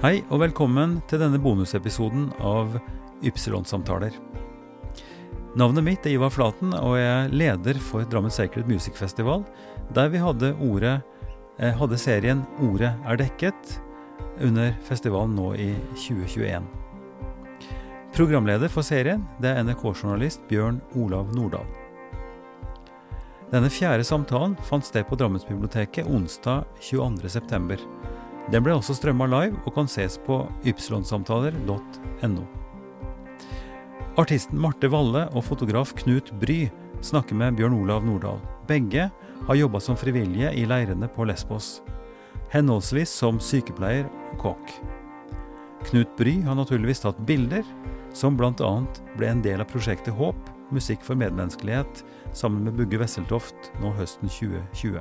Hei og velkommen til denne bonusepisoden av Ypsilon-samtaler. Navnet mitt er Ivar Flaten, og jeg er leder for Drammen Sacred Music Festival, der vi hadde, ordet, eh, hadde serien 'Ordet er dekket' under festivalen nå i 2021. Programleder for serien det er NRK-journalist Bjørn Olav Nordahl. Denne fjerde samtalen fant sted på Drammensbiblioteket onsdag 22.9. Den ble også strømma live og kan ses på ypsilonsamtaler.no. Artisten Marte Valle og fotograf Knut Bry snakker med Bjørn Olav Nordahl. Begge har jobba som frivillige i leirene på Lesbos, henholdsvis som sykepleier og kokk. Knut Bry har naturligvis tatt bilder, som bl.a. ble en del av prosjektet Håp, musikk for medmenneskelighet, sammen med Bugge Wesseltoft nå høsten 2020.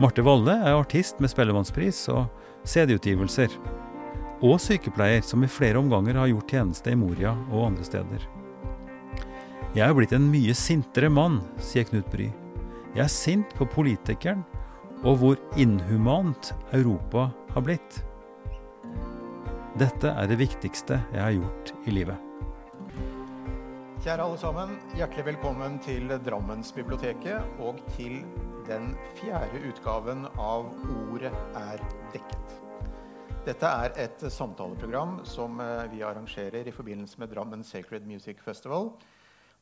Marte Valle er artist med Spellemannspris og CD-utgivelser. Og sykepleier som i flere omganger har gjort tjeneste i Moria og andre steder. Jeg er blitt en mye sintere mann, sier Knut Bry. Jeg er sint på politikeren og hvor inhumant Europa har blitt. Dette er det viktigste jeg har gjort i livet. Kjære alle sammen, hjertelig velkommen til Drammensbiblioteket og til den fjerde utgaven av Ordet er dekket. Dette er et samtaleprogram som eh, vi arrangerer i forbindelse med Drammen Sacred Music Festival.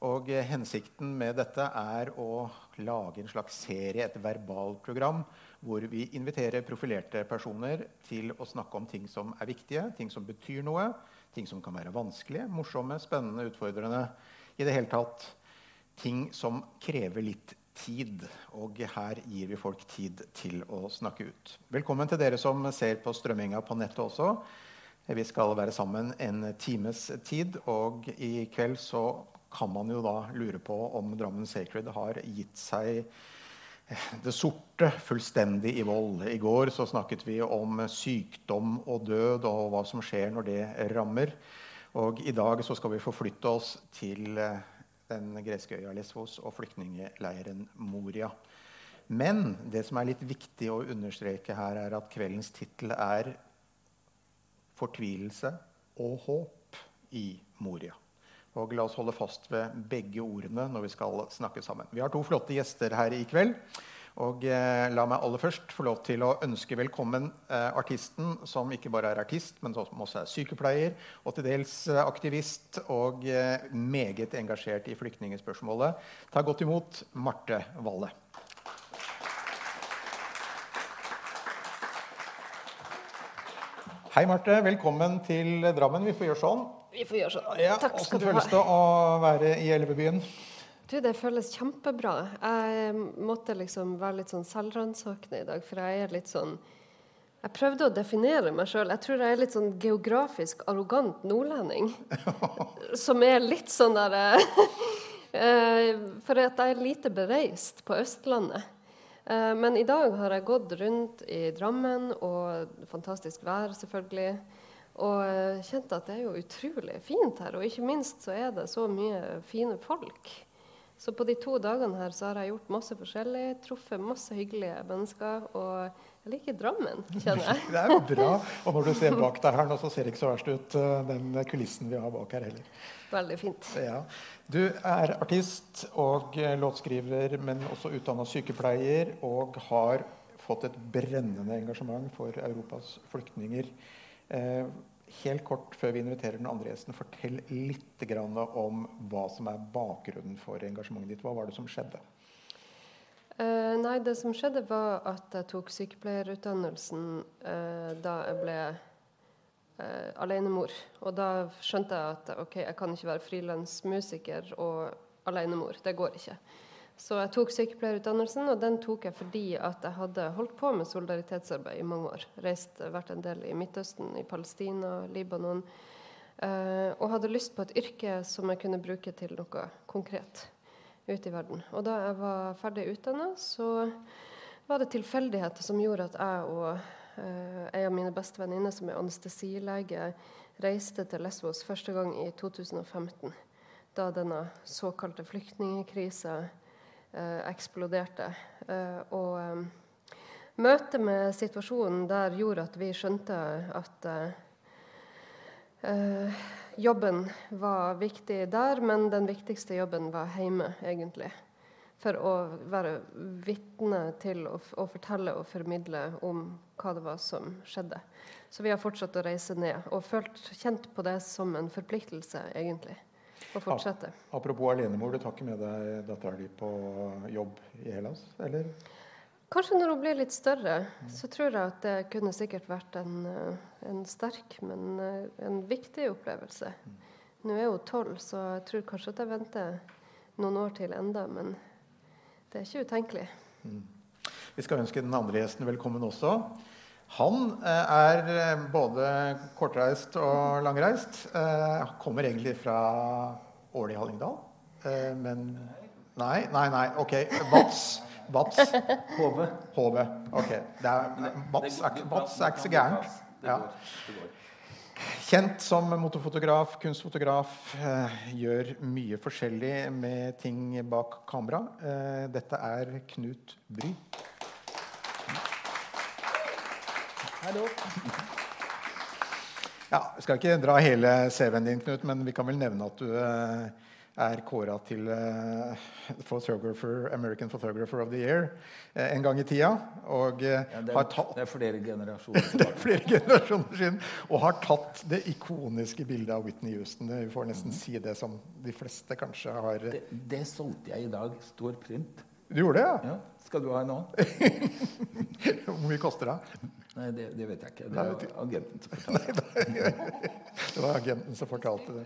Og eh, Hensikten med dette er å lage en slags serie, et verbalprogram, hvor vi inviterer profilerte personer til å snakke om ting som er viktige, ting som betyr noe, ting som kan være vanskelige, morsomme, spennende, utfordrende. I det hele tatt ting som krever litt tid. Og her gir vi folk tid til å snakke ut. Velkommen til dere som ser på strømminga på nettet også. Vi skal være sammen en times tid, og i kveld så kan man jo da lure på om Drammen Sacred har gitt seg det sorte fullstendig i vold. I går så snakket vi om sykdom og død og hva som skjer når det rammer. Og i dag så skal vi forflytte oss til eh, den greske øya Lesvos og flyktningeleiren Moria. Men det som er litt viktig å understreke her, er at kveldens tittel er 'Fortvilelse og håp i Moria'. Og La oss holde fast ved begge ordene når vi skal snakke sammen. Vi har to flotte gjester her i kveld. Og eh, La meg aller først få lov til å ønske velkommen eh, artisten, som ikke bare er artist, men som også er sykepleier og til dels eh, aktivist og eh, meget engasjert i flyktningspørsmålet. Ta godt imot Marte Valle. Hei, Marte. Velkommen til Drammen. Vi får gjøre sånn. Vi får gjøre sånn. Ja, Takk skal du ha. føles det å være i Elvebyen? Du, det føles kjempebra. Jeg måtte liksom være litt sånn selvransakende i dag, for jeg er litt sånn Jeg prøvde å definere meg sjøl. Jeg tror jeg er litt sånn geografisk arrogant nordlending. Som er litt sånn der eh, For at jeg er lite bereist på Østlandet. Eh, Men i dag har jeg gått rundt i Drammen, og fantastisk vær, selvfølgelig. Og eh, kjent at det er jo utrolig fint her. Og ikke minst så er det så mye fine folk. Så på de to dagene her så har jeg gjort masse forskjellig, truffet masse hyggelige mennesker. Og jeg liker Drammen, kjenner jeg. Det er bra. Og når du ser bak deg her nå, så ser det ikke så verst ut, eh, den kulissen vi har bak her heller. Veldig fint. Ja. Du er artist og eh, låtskriver, men også utdanna sykepleier, og har fått et brennende engasjement for Europas flyktninger. Eh, helt kort før vi inviterer den andre gjesten, fortell litt om hva som er bakgrunnen for engasjementet ditt. Hva var det som skjedde? Eh, nei, det som skjedde, var at jeg tok sykepleierutdannelsen eh, da jeg ble eh, alenemor. Og da skjønte jeg at ok, jeg kan ikke være frilansmusiker og alenemor. Det går ikke. Så jeg tok sykepleierutdannelsen, og den tok jeg fordi at jeg hadde holdt på med solidaritetsarbeid i mange år. Reist, vært en del i Midtøsten, i Palestina, Libanon. Eh, og hadde lyst på et yrke som jeg kunne bruke til noe konkret ute i verden. Og da jeg var ferdig utdanna, så var det tilfeldigheter som gjorde at jeg og eh, ei av mine beste venninner, som er anestesilege, reiste til Lesvos første gang i 2015. Da denne såkalte flyktningkrisa eh, eksploderte. Eh, og eh, møtet med situasjonen der gjorde at vi skjønte at jobben var viktig der, men den viktigste jobben var hjemme, egentlig. For å være vitne til å, å fortelle og formidle om hva det var som skjedde. Så vi har fortsatt å reise ned og følt, kjent på det som en forpliktelse, egentlig. Å fortsette. Apropos alenemor, du tar ikke med deg dattera di på jobb i Hellas, eller? Kanskje når hun blir litt større, så tror jeg at det kunne sikkert vært en, en sterk, men eh, en viktig opplevelse. Nå er hun tolv, så jeg tror kanskje at jeg venter noen år til enda, men det er ikke utenkelig. Mm. Vi skal ønske den andre gjesten velkommen også. Han eh, er både kortreist og langreist. Kommer egentlig fra Ål i Hallingdal. Men Nei, nei, nei. OK. Vats. Bats. HV. HV. Ok. Er, Bats, er, Bats er ikke så gærent. Ja. Kjent som motorfotograf, kunstfotograf. Eh, gjør mye forskjellig med ting bak kamera. Eh, dette er Knut Bry. Hallo. Ja, jeg skal ikke dra hele CV-en din, Knut, men vi kan vel nevne at du eh, er kåra til uh, photographer, American Photographer of the Year uh, en gang i tida. Og, ja, det, er, tatt, det, er, flere generasjoner det er flere generasjoner siden. Og har tatt det ikoniske bildet av Whitney Houston. Vi får nesten mm. si det som de fleste kanskje har Det, det solgte jeg i dag. Stor print. Du gjorde det, ja? ja. Skal du ha en annen? Hvor mye koster det? Nei, det, det, vet jeg ikke. Det var agenten som fortalte det. det var agenten som fortalte det.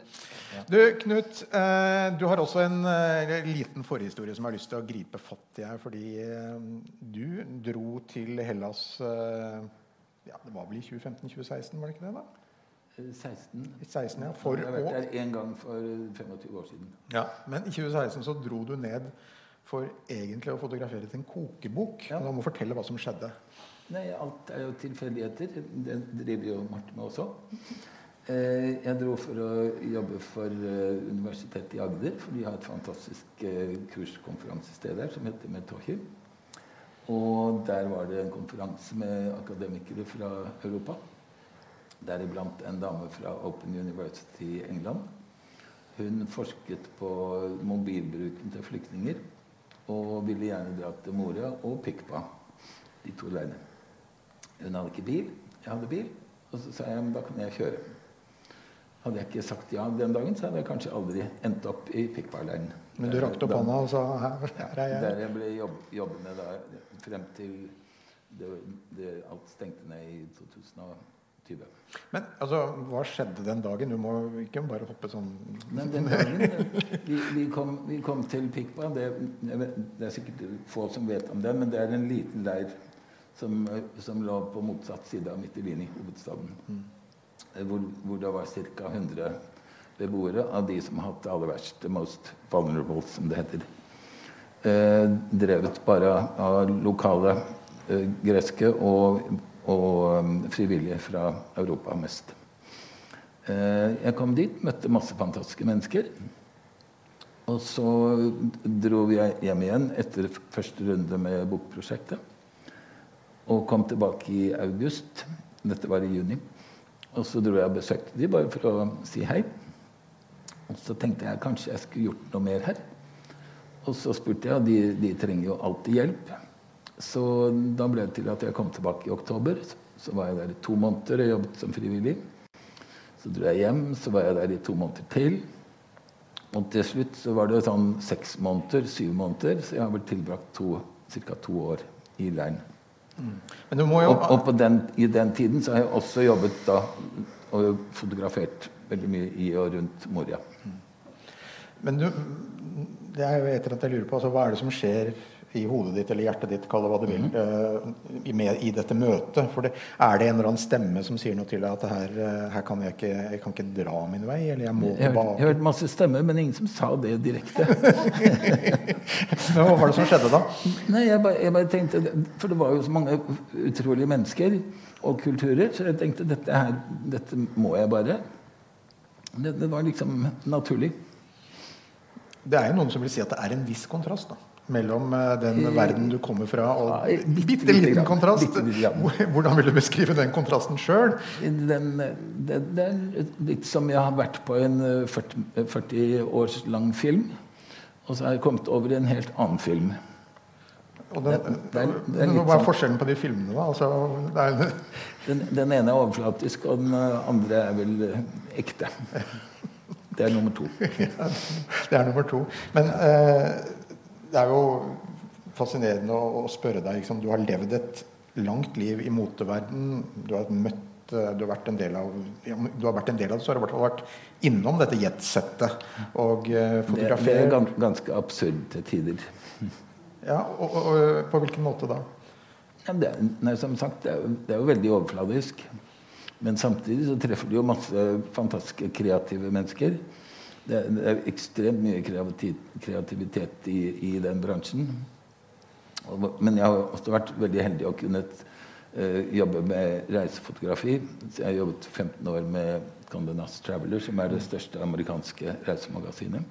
Du, Knut, eh, du har også en eh, liten forhistorie som jeg har lyst til å gripe fatt i her. Fordi eh, du dro til Hellas ja, Det var vel i 2015-2016, var det ikke det? da? 16. 16 ja, for jeg har vært der én gang for 25 år siden. Ja, Men i 2016 så dro du ned for egentlig å fotografere til en kokebok. Ja. Du må fortelle hva som skjedde. Nei, alt er jo tilfeldigheter. Det driver jo Marte med også. Eh, jeg dro for å jobbe for eh, Universitetet i Agder, for de har et fantastisk eh, kurskonferansested der som heter Metohi. Og der var det en konferanse med akademikere fra Europa. Deriblant en dame fra Open University i England. Hun forsket på mobilbruken til flyktninger og ville gjerne dra til Moria og Pikpa, de to leirene. Hun hadde ikke bil. Jeg hadde bil. Og så sa jeg men da kan jeg kjøre. Hadde jeg ikke sagt ja den dagen, så hadde jeg kanskje aldri endt opp i pikkbarleiren. Men du rakte opp hånda og sa her, her er jeg? Der jeg ble jobb, jobbende da, frem til det, det, alt stengte ned i 2020. Men altså, hva skjedde den dagen? Du må ikke bare hoppe sånn Men den dagen vi, vi, kom, vi kom, til Pikba. Det, det, er sikkert få som vet om det, men det er en liten leir som, som, lå på motsatt side av Mytilini, hovedstaden. Mm. Hvor, hvor, det var ca. 100 beboere av de som har hatt det aller verst, the most vulnerable, som det heter. Eh, drevet bare av lokale eh, greske og, og um, frivillige fra Europa mest. Eh, jeg kom dit, møtte masse fantastiske mennesker. Og så dro vi hjem igjen etter første runde med bokprosjektet. Og kom tilbake i august. Dette var i juni. Og så dro jeg og besøkte de bare for å si hei. Og så tenkte jeg kanskje jeg skulle gjort noe mer her. Og så spurte jeg, og de, de trenger jo alltid hjelp. Så da ble det til at jeg kom tilbake i oktober. Så var jeg der i to måneder og jobbet som frivillig. Så dro jeg hjem, så var jeg der i to måneder til. Og til slutt så var det sånn seks måneder, syv måneder. Så jeg har vel tilbrakt ca. to år i leiren. Jo... Og, og den, i den tiden så har jeg også jobbet da og fotografert veldig mye i og rundt Moria. Mm. Men du, det er jo etter at jeg lurer på, altså, Hva er det som skjer i hodet ditt eller hjertet ditt, kall det hva du vil, mm. uh, med, i dette møtet? For det, Er det en eller annen stemme som sier noe til deg at her, uh, her kan jeg, ikke, jeg kan ikke dra min vei? eller Jeg må tilbake? jeg har hørt masse stemmer, men ingen som sa det direkte. men Hva var det som skjedde da? Nei, jeg bare, jeg bare, tenkte, For det var jo så mange utrolige mennesker og kulturer, så jeg tenkte dette, her, dette må jeg bare. Det, det var liksom naturlig. Det er jo noen som vil si at det er en viss kontrast. da mellom eh, den verden du kommer fra, og Ja, bitte liten kontrast. Bitte grann. Hvordan vil du beskrive den kontrasten sjøl? Det, er litt som jeg har vært på en eh, 40, 40 års lang film, og så har jeg kommet over i en helt annen film. Og den, Det- det er- det er hva er sånn- forskjellen på de filmene, da? Altså, Den, den ene er overflatisk, og den eh, andre er vel eh, ekte. Det er nummer to. det er nummer to. Men eh, det er jo fascinerende å, å spørre deg liksom, Du har levd et langt liv i moteverden. Du har møtt eh, du har vært en del av ja, du har vært en del av det, så har du i hvert fall vært innom dette jetsettet og eh, Det, det er gans, ganske absurd til tider. Ja, og, og, og på hvilken måte da? Ja, det, nei, som sagt, det er, jo- det er jo veldig overfladisk. Men samtidig så treffer du jo masse fantastiske kreative mennesker. Det, er- det er ekstremt mye kreativitet i, i den bransjen. Og, men jeg har også vært veldig heldig og kunnet uh, jobbe med reisefotografi. Så jeg har jobbet 15 år med Condé Nast Traveler, som er det største amerikanske reisemagasinet.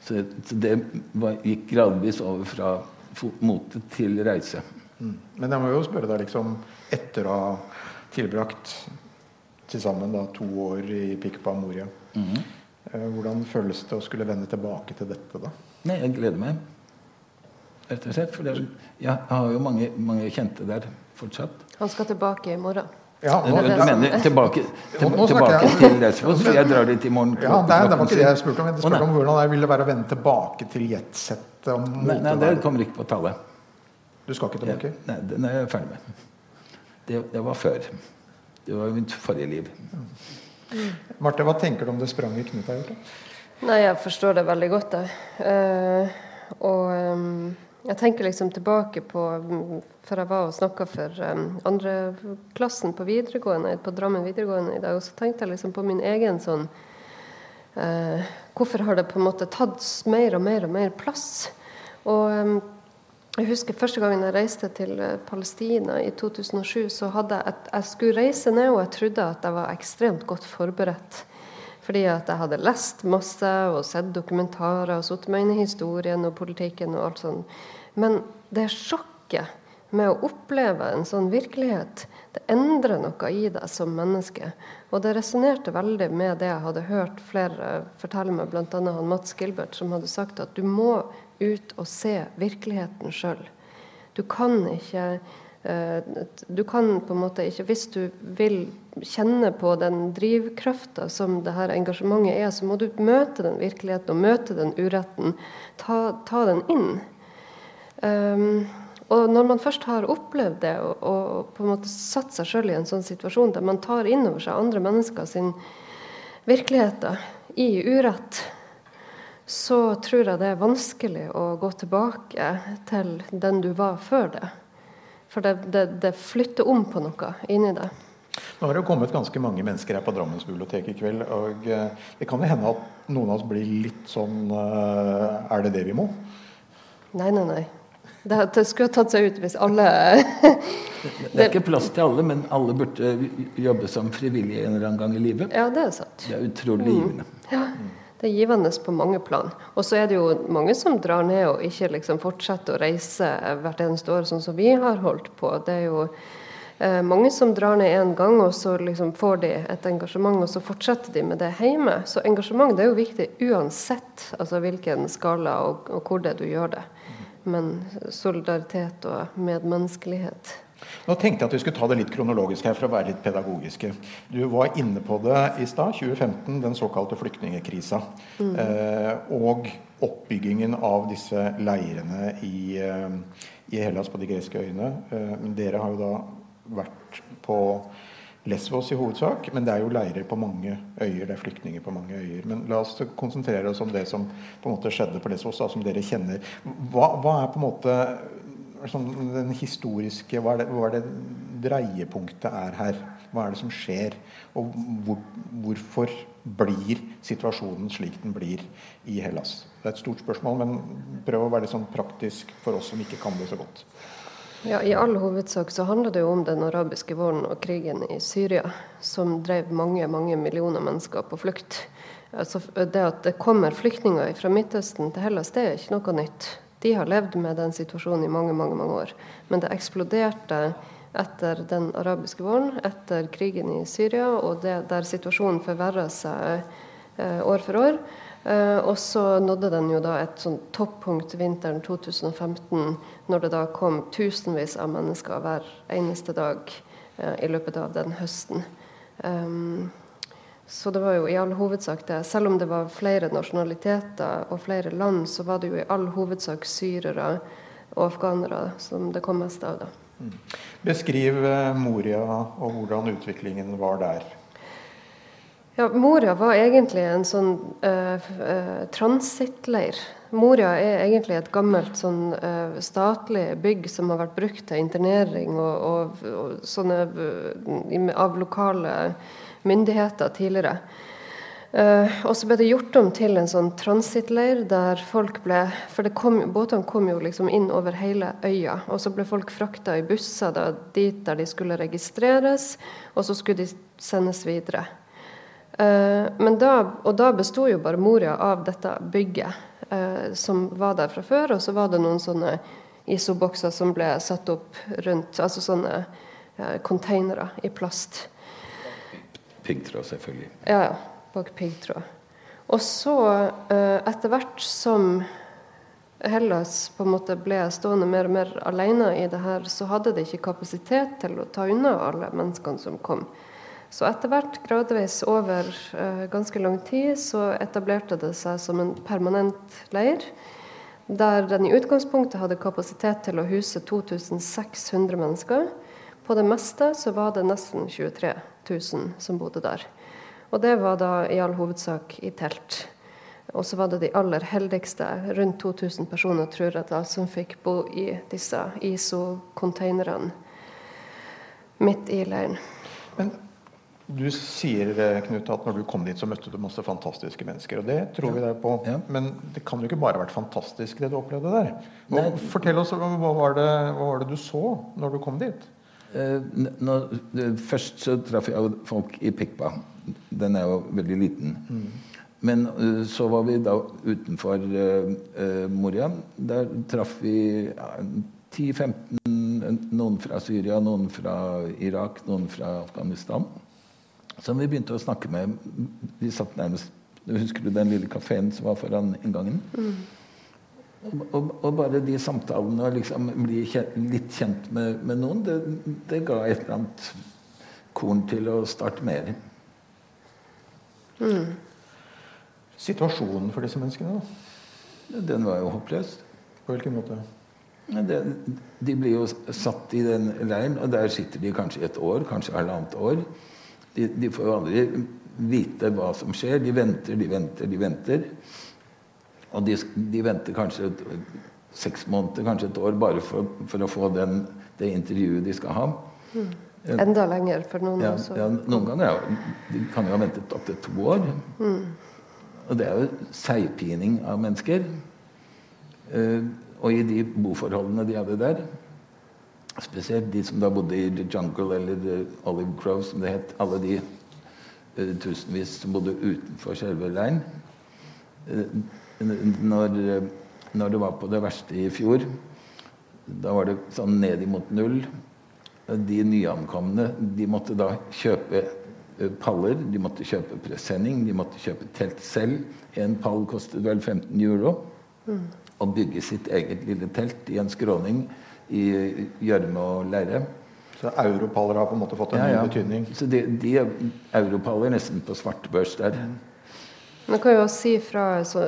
Så, så det var, gikk gradvis over fra mote til reise. Mm. Men jeg må jo spørre deg, liksom, etter å ha tilbrakt til sammen da, to år i Pikpa Moria, mm eh, hvordan føles det å skulle vende tilbake til dette, da? Nei, jeg gleder meg. Rett og slett. For det, jeg har jo mange, mange kjente der fortsatt. Han skal tilbake i morgen. Ja, nå, du du mener tilbake, til, Nå- nå tilbake jeg- til? For jeg drar dit i morgen. ja, er- det var ikke det jeg spurte om. Jeg spurte om hvordan det ville være å vende tilbake til jetsettet. Nei, nei, det kommer ikke på tale. Du skal ikke tilbake? Ja, nei, den er jeg ferdig med. Det, det var før. Det var mitt forrige liv. Marte, hva tenker du om det spranget Knut har gjort? da? Nei, jeg forstår det veldig godt, jeg. Uh, og um, jeg tenker liksom tilbake på før jeg var og snakka for um, andreklassen på videregående, på Drammen videregående i dag, og så tenkte jeg liksom på min egen sånn uh, Hvorfor har det på en måte tatt mer og mer og mer plass? Og ehm, jeg husker første gangen jeg reiste til eh, Palestina i 2007, så hadde jeg jeg skulle reise ned, og jeg trodde at jeg var ekstremt godt forberedt. Fordi at jeg hadde lest masse og sett dokumentarer og satt meg inn i historien og politikken og alt sånt. Men det sjokket med å oppleve en sånn virkelighet, det endrer noe i deg som menneske. Og det resonnerte veldig med det jeg hadde hørt flere fortelle meg, bl.a. Mats Gilbert, som hadde sagt at du må ut og se virkeligheten sjøl. Du kan ikke eh, Du kan på en måte ikke Hvis du vil kjenne på den drivkrafta som det her engasjementet er, så må du møte den virkeligheten og møte den uretten. Ta, ta den inn. Um, og når man først har opplevd det og, og på en måte satt seg sjøl i en sånn situasjon der man tar inn over seg andre mennesker sin virkeligheter i urett, så tror jeg det er vanskelig å gå tilbake til den du var før det. For det, det, det flytter om på noe inni deg. Nå har det jo kommet ganske mange mennesker her på Drammensbiblioteket i kveld. og eh, Det kan jo hende at noen av oss blir litt sånn eh, Er det det vi må? Nei, nei, nei. Det, det skulle ha tatt seg ut hvis alle Det er ikke plass til alle, men alle burde jobbe som frivillige en eller annen gang i livet. Ja, det er sant. Det er utrolig givende. Ja, det er givende på mange plan. Og så er det jo mange som drar ned og ikke liksom fortsetter å reise hvert eneste år, sånn som vi har holdt på. Det er jo eh, mange som drar ned én gang, og så liksom får de et engasjement, og så fortsetter de med det hjemme. Så engasjement det er jo viktig uansett altså hvilken skala og, og hvor det er du gjør det. Men solidaritet og medmenneskelighet Nå tenkte jeg at vi skulle ta det litt kronologisk her for å være litt pedagogiske. Du var inne på det i stad, 2015, den såkalte flyktningekrisa. Eh, og oppbyggingen av disse leirene i, eh, i Hellas på de greske øyene. Eh, dere har jo da vært på Lesvos i hovedsak, men det er jo leirer på mange øyer. Det er flyktninger på mange øyer. Men la oss konsentrere oss om det som på en måte skjedde på Lesvos, da, som dere kjenner. Hva, hva er på en måte sånn, den historiske Hva er, det, hva er det dreiepunktet er her? Hva er det som skjer? Og hvor, hvorfor blir situasjonen slik den blir i Hellas? Det er et stort spørsmål, men prøv å være litt sånn praktisk for oss som ikke kan det så godt. Ja, I all hovedsak så handler det jo om den arabiske våren og krigen i Syria, som drev mange mange millioner mennesker på flukt. Altså, det at det kommer flyktninger fra Midtøsten til Hellas, det er ikke noe nytt. De har levd med den situasjonen i mange, mange, mange år. Men det eksploderte etter den arabiske våren, etter krigen i Syria, og det, der situasjonen forverra seg eh, år for år. Eh, og så nådde den jo da et sånn toppunkt vinteren 2015, når det da kom tusenvis av mennesker hver eneste dag eh, i løpet av den høsten. Um, så det var jo i all hovedsak det. Selv om det var flere nasjonaliteter og flere land, så var det jo i all hovedsak syrere og afghanere som det kom mest av. da. Mm. Beskriv eh, Moria og hvordan utviklingen var der. Ja, Moria var egentlig en sånn uh, uh, transittleir. Moria er egentlig et gammelt sånn uh, statlig bygg som har vært brukt til internering og, og, og sånne av lokale myndigheter tidligere. Uh, og så ble det gjort om til en sånn transittleir der folk ble For kom, båtene kom jo liksom inn over hele øya. Og så ble folk frakta i busser da, dit der de skulle registreres, og så skulle de sendes videre. Men da, og da besto jo bare Moria av dette bygget eh, som var der fra før. Og så var det noen sånne isobokser som ble satt opp rundt, altså sånne containere i plast. Piggtråd, selvfølgelig. Ja, ja. Bak piggtråd. Og så, eh, etter hvert som Hellas på en måte ble stående mer og mer alene i det her, så hadde de ikke kapasitet til å ta unna alle menneskene som kom. Så etter hvert, gradvis over uh, ganske lang tid, så etablerte det seg som en permanent leir. Der den i utgangspunktet hadde kapasitet til å huse 2600 mennesker. På det meste så var det nesten 23 000 som bodde der. Og det var da i all hovedsak i telt. Og så var det de aller heldigste, rundt 2000 personer, tror jeg, da, som fikk bo i disse ISO-containerne midt i leiren. Men du sier Knut, at når du kom dit, så møtte du masse fantastiske mennesker. Og det tror vi deg på. Ja. Men det kan jo ikke bare ha vært fantastisk, det du opplevde der. Og, fortell oss, hva var, det, hva var det du så når du kom dit? Eh, når, først så traff jeg folk i Pikpa. Den er jo veldig liten. Mm. Men uh, så var vi da utenfor uh, Moria. Der traff vi ja, 10-15 Noen fra Syria, noen fra Irak, noen fra Afghanistan. Som vi begynte å snakke med. Vi satt nærmest Husker du den lille kafeen som var foran inngangen? Mm. Og, og, bare de samtalene, å liksom bli kjent, litt kjent med, med noen, det, det, ga et eller annet korn til å starte mer. Mm. Situasjonen for disse menneskene, da? Den var jo håpløs. På hvilken måte? Det, de blir jo satt i den leiren, og der sitter de kanskje et år, kanskje halvannet år. De, de får jo aldri vite hva som skjer. De venter, de venter, de venter. Og de, de venter kanskje et, seks måneder, kanskje et år, bare for, for å få den, det intervjuet de skal ha. Mm. Enda lenger for noen ja, også. Ja, noen ganger ja. De kan jo ha ventet opptil to år. Mm. Og det er jo seigpining av mennesker. Uh, og i de boforholdene de hadde der, spesielt de som da bodde i The Jungle eller The Olive Grove, som det het, alle de uh, tusenvis som bodde utenfor selve leiren uh, når, når, det var på det verste i fjor, da var det sånn ned imot null. De nyankomne de måtte da kjøpe eh, paller, de måtte kjøpe presenning, de måtte kjøpe telt selv. En pall kostet vel 15 euro. Mm. Og bygge sitt eget lille telt i en skråning i gjørme og leire. Så europaller har på en måte fått en ja, ja. ny betydning? Så de, de er europaller nesten på svartbørs der. Man kan jo også si fra så,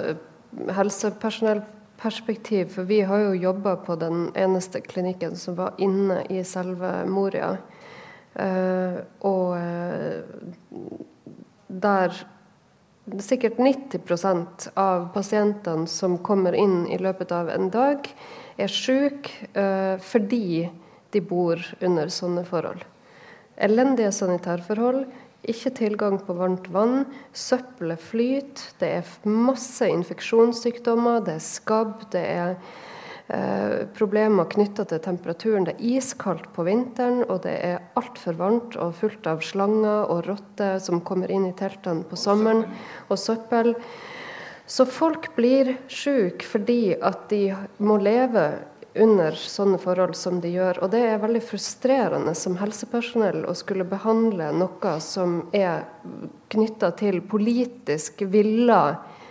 helsepersonellperspektiv, for vi har jo jobba på den eneste klinikken som var inne i selve Moria. Eh, og uh, der sikkert 90% av pasientene som kommer inn i løpet av en dag, er syke eh, fordi de bor under sånne forhold. Elendige sanitærforhold, ikke tilgang på varmt vann. Søppelet flyter. Det er masse infeksjonssykdommer. Det er skabb. Det er eh, problemer knytta til temperaturen. Det er iskaldt på vinteren, og det er altfor varmt og fullt av slanger og rotter som kommer inn i teltene på sommeren. Og søppel. Så folk blir syke fordi at de må leve under sånne forhold som de gjør. Og det er veldig frustrerende som helsepersonell å skulle behandle noe som er knytta til politisk villa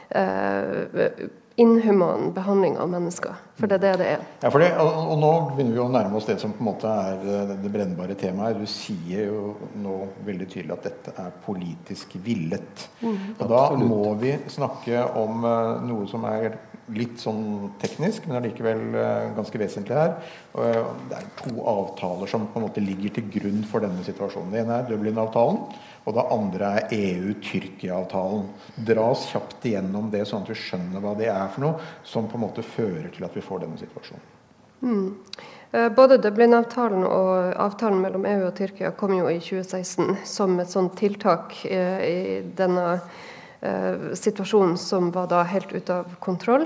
eh, inhuman behandling av mennesker. For det er det det er. Ja, for det, og, og, nå begynner vi å nærme oss det som på en måte er eh, det brennbare temaet. Du sier jo nå veldig tydelig at dette er politisk villet. Mm, og da absolutt. må vi snakke om uh, noe som er litt sånn teknisk, men allikevel uh, ganske vesentlig her. Uh, det er to avtaler som på en måte ligger til grunn for denne situasjonen. Det ene er Dublin-avtalen. Og det andre er EU-Tyrkia-avtalen. Dra oss kjapt igjennom det, sånn at vi skjønner hva det er for noe, som på en måte fører til at vi får denne situasjonen. Mm. Eh, både Dublin-avtalen og avtalen mellom EU og Tyrkia kom jo i 2016 som et sånt tiltak eh, i denne eh, situasjonen som var da helt ute av kontroll.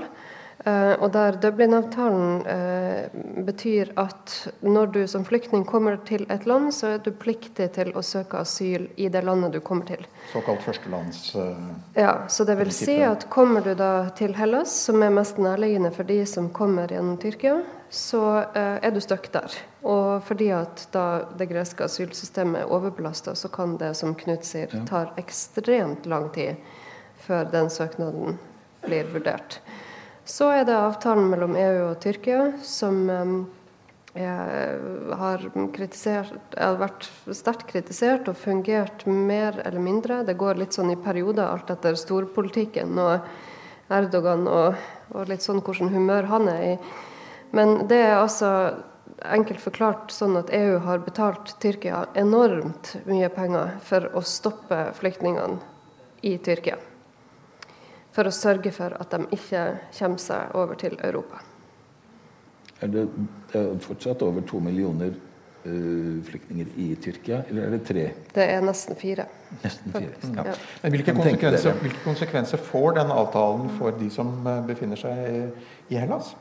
Uh, og der Dublin-avtalen uh, betyr at når du som flyktning kommer til et land, så er du pliktig til å søke asyl i det landet du kommer til. Såkalt førstelands... Uh, ja, så det vil si at kommer du da til Hellas, som er mest nærliggende for de som kommer gjennom Tyrkia, så er du stuck der. Og fordi at da det greske asylsystemet er overbelasta, så kan det, som Knut sier, tar ekstremt lang tid før den søknaden blir vurdert. Så er det avtalen mellom EU og Tyrkia som har, har vært sterkt kritisert og fungert mer eller mindre. Det går litt sånn i perioder, alt etter storpolitikken og Erdogan og, og litt sånn hvordan humør han er i. Men det er altså enkelt forklart sånn at EU har betalt Tyrkia enormt mye penger for å stoppe flyktningene i Tyrkia for å sørge for at de ikke kommer seg over til Europa. Er det, det er fortsatt over to millioner uh, flyktninger i Tyrkia, eller er det tre? Det er nesten fire. Nesten fire, ja. Ja. Men hvilke konsekvenser, hvilke konsekvenser, får denne avtalen for de som eh, befinner seg i Hellas?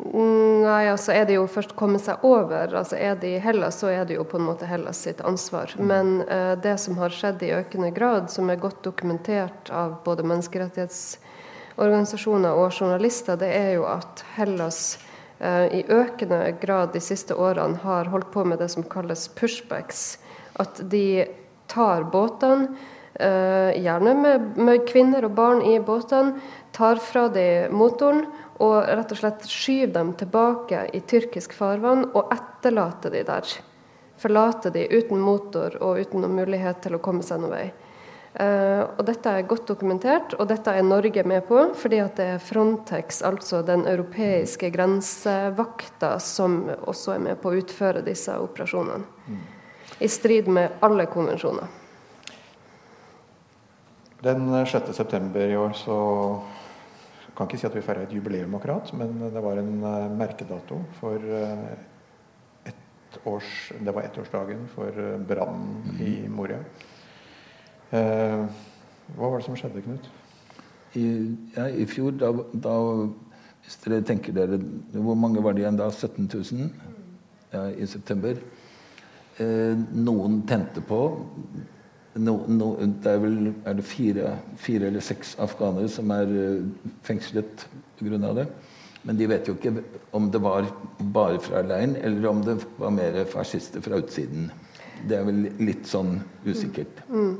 Nei, altså er det jo først komme seg over. altså Er det i Hellas, så er det jo på en måte Hellas sitt ansvar. Mm. Men eh, det som har skjedd i økende grad, som er godt dokumentert av både menneskerettighetsorganisasjoner og journalister, det er jo at Hellas eh, i økende grad de siste årene har holdt på med det som kalles pushbacks. At de tar båtene, uh, gjerne med, med kvinner og barn i båtene, tar fra dem motoren og rett og slett skyve dem tilbake i tyrkisk farvann og etterlate de der. Forlate de uten motor og uten noen mulighet til å komme seg noen vei. Uh, og Dette er godt dokumentert, og dette er Norge med på, fordi at det er Frontex, altså den europeiske grensevakta, som også er med på å utføre disse operasjonene. Mm. I strid med alle konvensjoner. Den 6.9. i år så kan ikke si at vi feira et jubileum akkurat, men det var en uh, merkedato for uh, ett års, Det var ettårsdagen for uh, brannen mm. i Moria. Uh, hva var det som skjedde, Knut? I, ja, i fjor, da, da, Hvis dere tenker dere Hvor mange var det igjen da? 17 000 ja, i september. noen tente på no, no, det er vel er det fire, fire, eller seks afghanere som er uh, fengslet pga. det. Men de vet jo ikke om det var bare fra leiren, eller om det var mer fascister fra utsiden. Det er vel litt sånn usikkert. Mm. mm.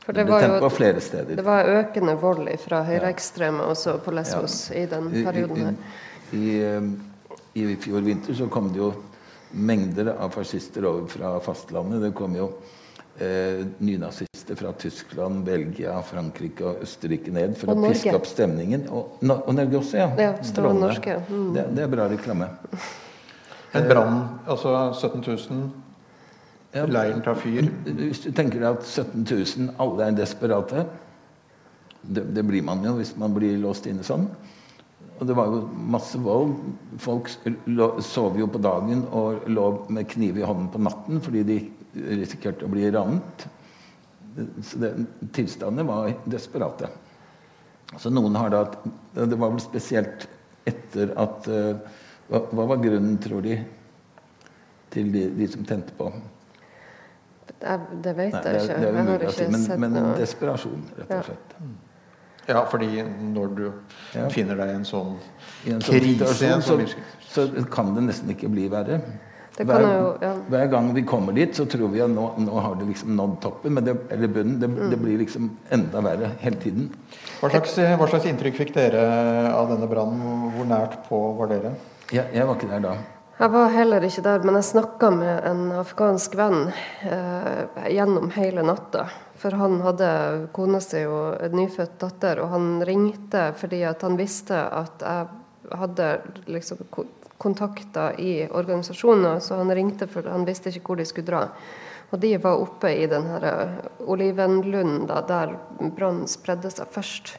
For det, var jo, flere steder. det var økende vold fra høyreekstreme også på Lesvos ja. i den perioden her. I, i, eh, i, I fjor vinter så kom det jo mengder av fascister over fra fastlandet. Det kom jo eh, nynazister fra Tyskland, Belgia, Frankrike og Østerrike ned for og å piske opp stemningen. Og, og, Norge også, ja. ja Strålende. Mm. Det, det, er bra reklame. En brann, altså 17 000. Ja, Leiren tar fyr. Hvis du tenker deg at 17 000, alle er desperate det, det, blir man jo hvis man blir låst inne sånn. Og det var jo masse vold. Folk sov jo på dagen og lå med kniv i hånden på natten fordi de risikerte å bli ranet. Så det, tilstandene var desperate. Så noen har da Det var vel spesielt etter at uh, hva, hva, var grunnen, tror de, til de, de som tente på? Det, det vet Nei, jeg ikke. Det, det er umulig si, men, men desperasjon, rett og slett. Ja. Fordi når du Ja. finner deg i en sånn I en sånn krise situasjon så, så kan det nesten ikke bli verre. Det Hver, jo, ja. hver gang vi kommer dit, så tror vi at nå, nå har det liksom nådd toppen, men det, eller bunnen. Det, det Mm. blir liksom enda verre hele tiden. hva slags, hva slags inntrykk fikk dere av denne brannen? Hvor nært på var dere? Jeg, jeg var ikke der da. Jeg var heller ikke der, men jeg snakka med en afghansk venn eh, gjennom hele natta. For han hadde kona si og en nyfødt datter, og han ringte fordi at han visste at jeg hadde liksom kontakter i organisasjoner, så han ringte for han visste ikke hvor de skulle dra. Og de var oppe i den her eh, der brannen spredde seg først.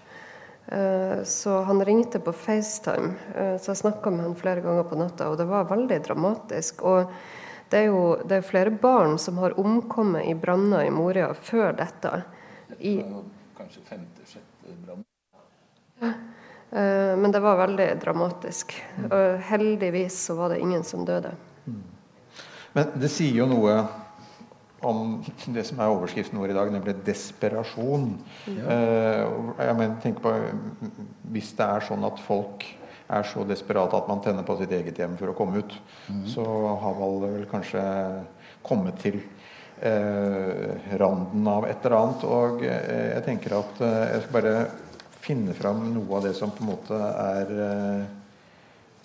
Eh, Så han ringte på FaceTime, eh, så jeg snakka med han flere ganger på natta, og det var veldig dramatisk. Og det er jo det er flere barn som har omkommet i branner i Moria før dette. I, Kanskje femte-sjette brann. eh, men det var veldig dramatisk. Og heldigvis så var det ingen som døde. Men det sier jo noe om det som er overskriften vår i dag, nemlig desperasjon. Ja. jeg mener, tenk på, Hvis det er sånn at folk er så desperate at man tenner på sitt eget hjem for å komme ut, så har man vel kanskje kommet til eh, randen av et eller annet. Og eh, jeg tenker at eh, jeg skal bare finne fram noe av det som på en måte er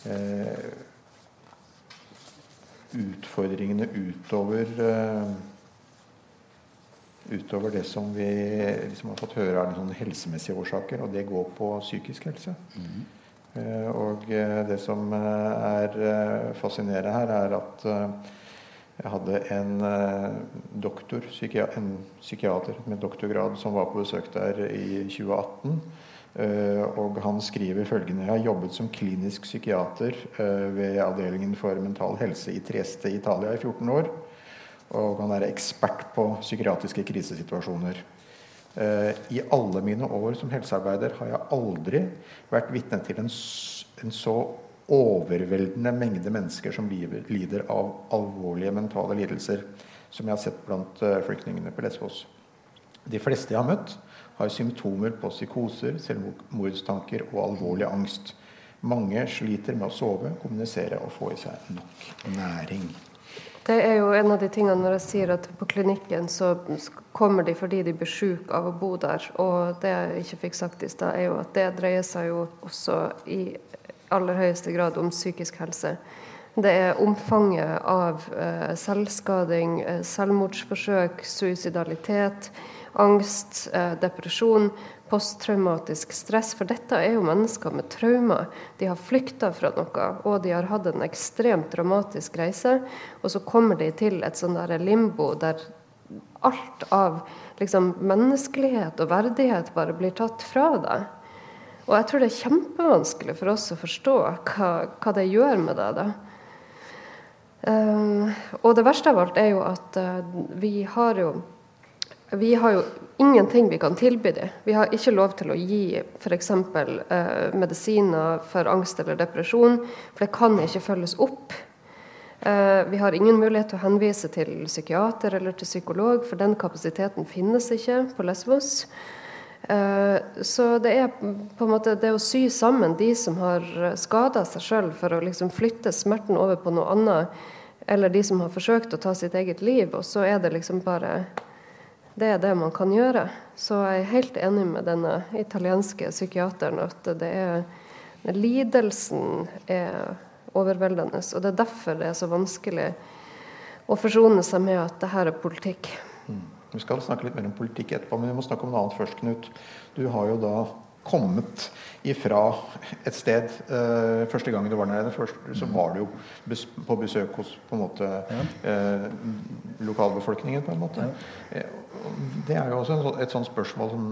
eh, utfordringene utover eh, utover det som vi liksom har fått høre er noen helsemessige årsaker, og det går på psykisk helse. Eh, og eh, det som eh, er eh, fascinerende her, er at jeg hadde en doktor, en psykiater med doktorgrad, som var på besøk der i 2018. Eh, og han skriver følgende Jeg har jobbet som klinisk psykiater eh, ved avdelingen for mental helse i Trieste i Italia i 14 år. Og han er ekspert på psykiatriske krisesituasjoner. Eh, I alle mine år som helsearbeider har jeg aldri vært vitne til en, så overveldende mengde mennesker som lider av alvorlige mentale lidelser, som jeg har sett blant flyktningene på Lesvos. De fleste jeg har møtt, har symptomer på psykoser, selvmordstanker og alvorlig angst. Mange sliter med å sove, kommunisere og få i seg nok næring. Det er jo en av de tingene når jeg sier at på klinikken så kommer de fordi de blir syke av å bo der. Og det jeg ikke fikk sagt i stad, er jo at det dreier seg jo også i aller høyeste grad om psykisk helse. Det er omfanget av eh, selvskading, eh, selvmordsforsøk, suicidalitet, angst, eh, depresjon, posttraumatisk stress. For dette er jo mennesker med traumer. De har flykta fra noe, og de har hatt en ekstremt dramatisk reise. Og så kommer de til et sånn limbo der alt av liksom, menneskelighet og verdighet bare blir tatt fra deg. Og jeg tror det er kjempevanskelig for oss å forstå hva, hva det gjør med deg. da. Eh, og det verste av alt er jo at eh, vi har jo vi har jo ingenting vi kan tilby dem. Vi har ikke lov til å gi f.eks. Eh, medisiner for angst eller depresjon, for det kan ikke følges opp. Eh, vi har ingen mulighet til å henvise til psykiater eller til psykolog, for den kapasiteten finnes ikke på Lesvos. Eh, så det er på en måte det å sy sammen de som har skada seg sjøl for å liksom flytte smerten over på noe annet, eller de som har forsøkt å ta sitt eget liv, og så er det liksom bare det er det man kan gjøre. Så jeg er helt enig med denne italienske psykiateren at det er lidelsen er overveldende. Og det er derfor det er så vanskelig å forsone seg med at det her er politikk. Vi skal snakke litt mer om politikk etterpå, men vi må snakke om noe annet først, Knut. Du har jo da kommet ifra et sted eh, Første gang du var der nede, så var du jo bes på besøk hos på en måte eh, lokalbefolkningen, på en måte. Eh, det er jo også en, et sånt spørsmål som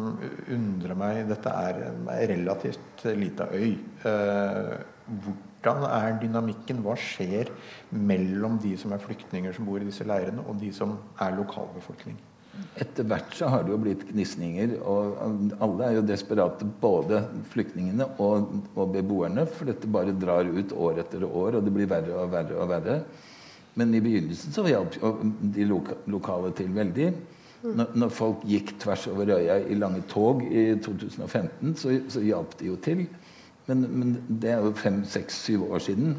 undrer meg. Dette er en relativt lita øy. Eh, hvordan er dynamikken? Hva skjer mellom de som er flyktninger som bor i disse leirene, og de som er lokalbefolkning? Etter hvert så har det jo blitt gnisninger, og alle er jo desperate, både flyktningene og, og beboerne, for dette bare drar ut år etter år, og det blir verre og verre og verre. Men i begynnelsen så hjalp de loka, lokale til veldig. Når, når, folk gikk tvers over øya i lange tog i 2015, så, så hjalp de jo til. Men, men det er jo fem, seks, syv år siden.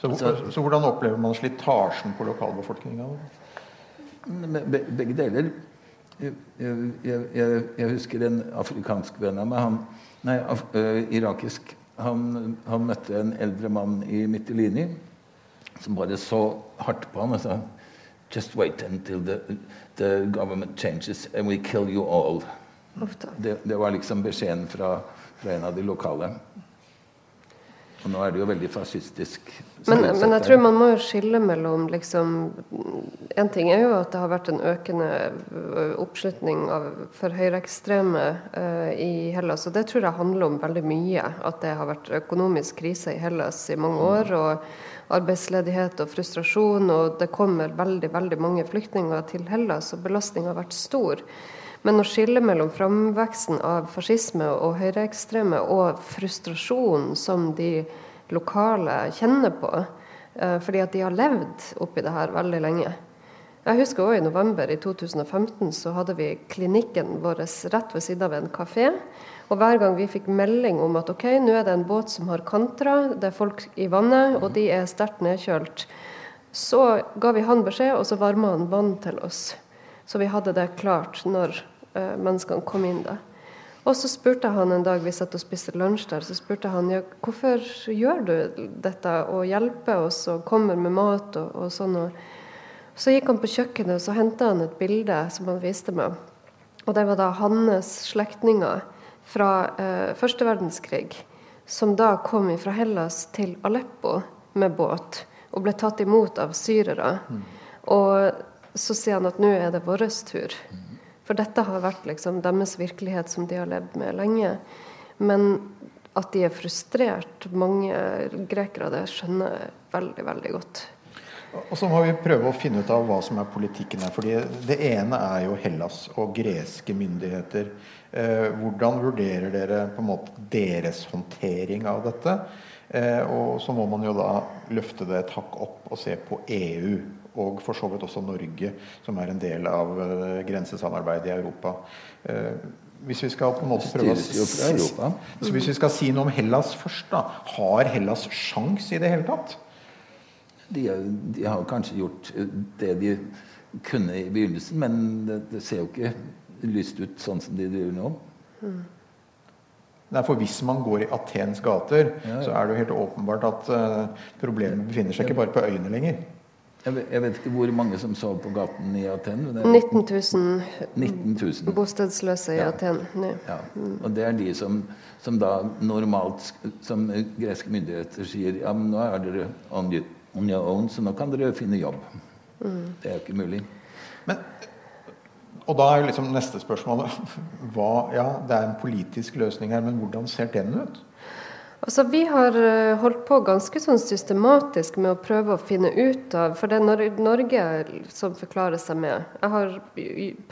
Så, så, så hvordan opplever man slitasjen på lokalbefolkninga? Begge deler. Jeg, jeg, jeg, husker en afrikansk venn av meg, han, nei, af, uh, irakisk. Han, han, møtte en eldre mann i Mytilini som bare så hardt på ham og sa Just wait until the, the government changes and we kill you all. Det, det, var liksom beskjeden fra, fra en av de lokale. Og nå er det jo veldig fascistisk. Men, men, jeg tror man må jo skille mellom liksom En ting er jo at det har vært en økende oppslutning av, for høyreekstreme uh, i Hellas. Og det tror jeg handler om veldig mye. At det har vært økonomisk krise i Hellas i mange år. Og arbeidsledighet og frustrasjon. Og det kommer veldig, veldig mange flyktninger til Hellas, og belastninga har vært stor. Men å skille mellom framveksten av fascisme og høyreekstreme og frustrasjonen som de lokale kjenner på, eh, fordi at de har levd oppi det her veldig lenge. Jeg husker også I november i 2015 så hadde vi klinikken vår rett ved siden av en kafé. Og hver gang vi fikk melding om at ok, nå er det en båt som har kantra, det er folk i vannet, og de er sterkt nedkjølt, så ga vi han beskjed, og så varma han vann til oss. Så vi hadde det klart når uh, menneskene kom inn da. Og så spurte han en dag vi satt og spiste lunsj der, så spurte han ja, hvorfor gjør du dette og hjelper oss og kommer med mat og, og sånn. Og så gikk han på kjøkkenet og så henta han et bilde som han viste meg. Og det var da hans slektninger fra eh, første verdenskrig, som da kom fra Hellas til Aleppo med båt og ble tatt imot av syrere. Mm. Og så sier han at nå er det vår tur. Mm. For dette har vært liksom deres virkelighet som de har levd med lenge. Men at de er frustrert, mange grekere, det skjønner veldig, veldig godt. Og så må vi prøve å finne ut av hva som er politikken her. fordi Det ene er jo Hellas og greske myndigheter. Eh, hvordan vurderer dere på en måte deres håndtering av dette? Eh, og så må man jo da løfte det et hakk opp og se på EU og for så vidt også Norge, som er en del av uh, grensesamarbeidet i Europa. Uh, hvis vi skal på en måte prøve å så hvis vi skal si noe om Hellas først, da. Har Hellas sjans i det hele tatt? De, de, har kanskje gjort eh, det de kunne i begynnelsen, men det, det ser jo ikke lyst ut sånn som de driver nå. Mm. Nei, for Hvis man går i Atens gater, ja, ja. så er det jo helt åpenbart at uh, problemet befinner seg ikke bare på øyene lenger. Jeg vet, jeg vet, ikke hvor mange som sov på gaten i Aten. 19 000, 19 000. bostedsløse i ja. Aten. Ja. Og det er de som, som, da normalt, som greske myndigheter sier ja, men nå er dere on, your own, så nå kan dere finne jobb. Mm. Det er jo ikke mulig. Men, og da er jo liksom neste spørsmål hva, Ja, det er en politisk løsning her, men hvordan ser den ut? Altså, vi har eh, holdt på ganske sånn systematisk med å prøve å finne ut av For det er Norge som forklarer seg med. Jeg har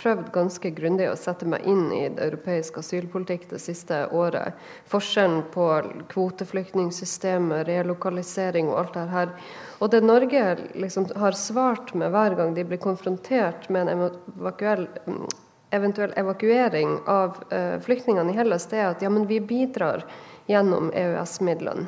prøvd ganske grundig å sette meg inn i det europeiske asylpolitikk det siste året. Forskjellen på kvoteflyktningsystemet, relokalisering og alt det her. Og det Norge liksom har svart med hver gang de blir konfrontert med en evakuell eventuell evakuering av uh, flyktningene i Hellas, det er at ja, men vi bidrar gjennom EØS-midlene.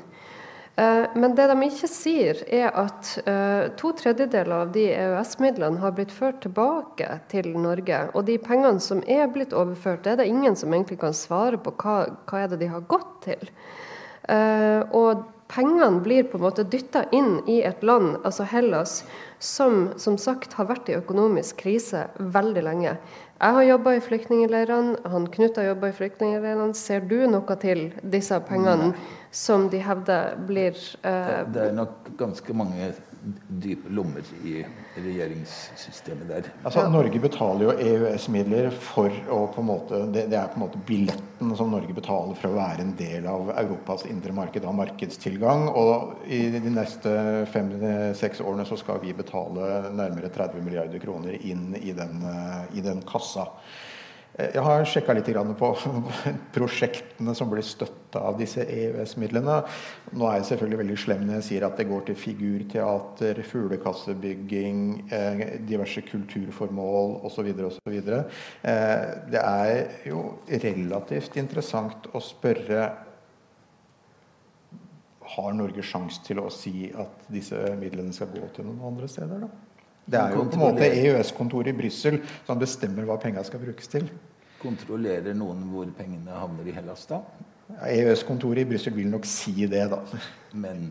Eh, men det de ikke sier, er at uh, to tredjedeler av de EØS-midlene har blitt ført tilbake til Norge. Og de pengene som er blitt overført, det er det ingen som egentlig kan svare på hva, hva er det de har gått til. Og pengene blir på en måte dytta inn i et land, altså Hellas, som som sagt har vært i økonomisk krise veldig lenge. Jeg har jobba i flyktningleirene, han Knut har jobba i flyktningleirene. Ser du noe til disse pengene Nei. som de hevder blir eh, Det er nok ganske mange dype lommer i regjeringssystemet der. Altså, Norge betaler jo EØS-midler for å på en måte det, det, er på en måte billetten som Norge betaler for å være en del av Europas indre marked, av markedstilgang. Og i de neste fem-seks årene så skal vi betale nærmere 30 milliarder kroner inn i den, i den kassa. Eh, jeg har sjekka litt på prosjektene som blir støtta av disse EØS-midlene. Nå er jeg selvfølgelig veldig slem når jeg sier at det går til figurteater, fuglekassebygging, eh, diverse kulturformål osv. osv. Eh, det er jo relativt interessant å spørre har Norge sjanse til å si at disse midlene skal gå til noen andre steder? da? Det er jo på en måte EØS-kontoret i Brussel som bestemmer hva pengene skal brukes til. Kontrollerer noen hvor pengene havner i Hellas da? EØS-kontoret i Brussel vil nok si det, da. Men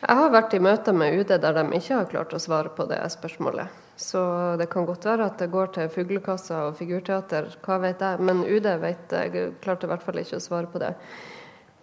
Jeg har vært i møter med UD der de ikke har klart å svare på det spørsmålet. Så det kan godt være at det går til fuglekassa og figurteater, hva vet jeg. Men UD vet, jeg klarte i hvert fall ikke å svare på det.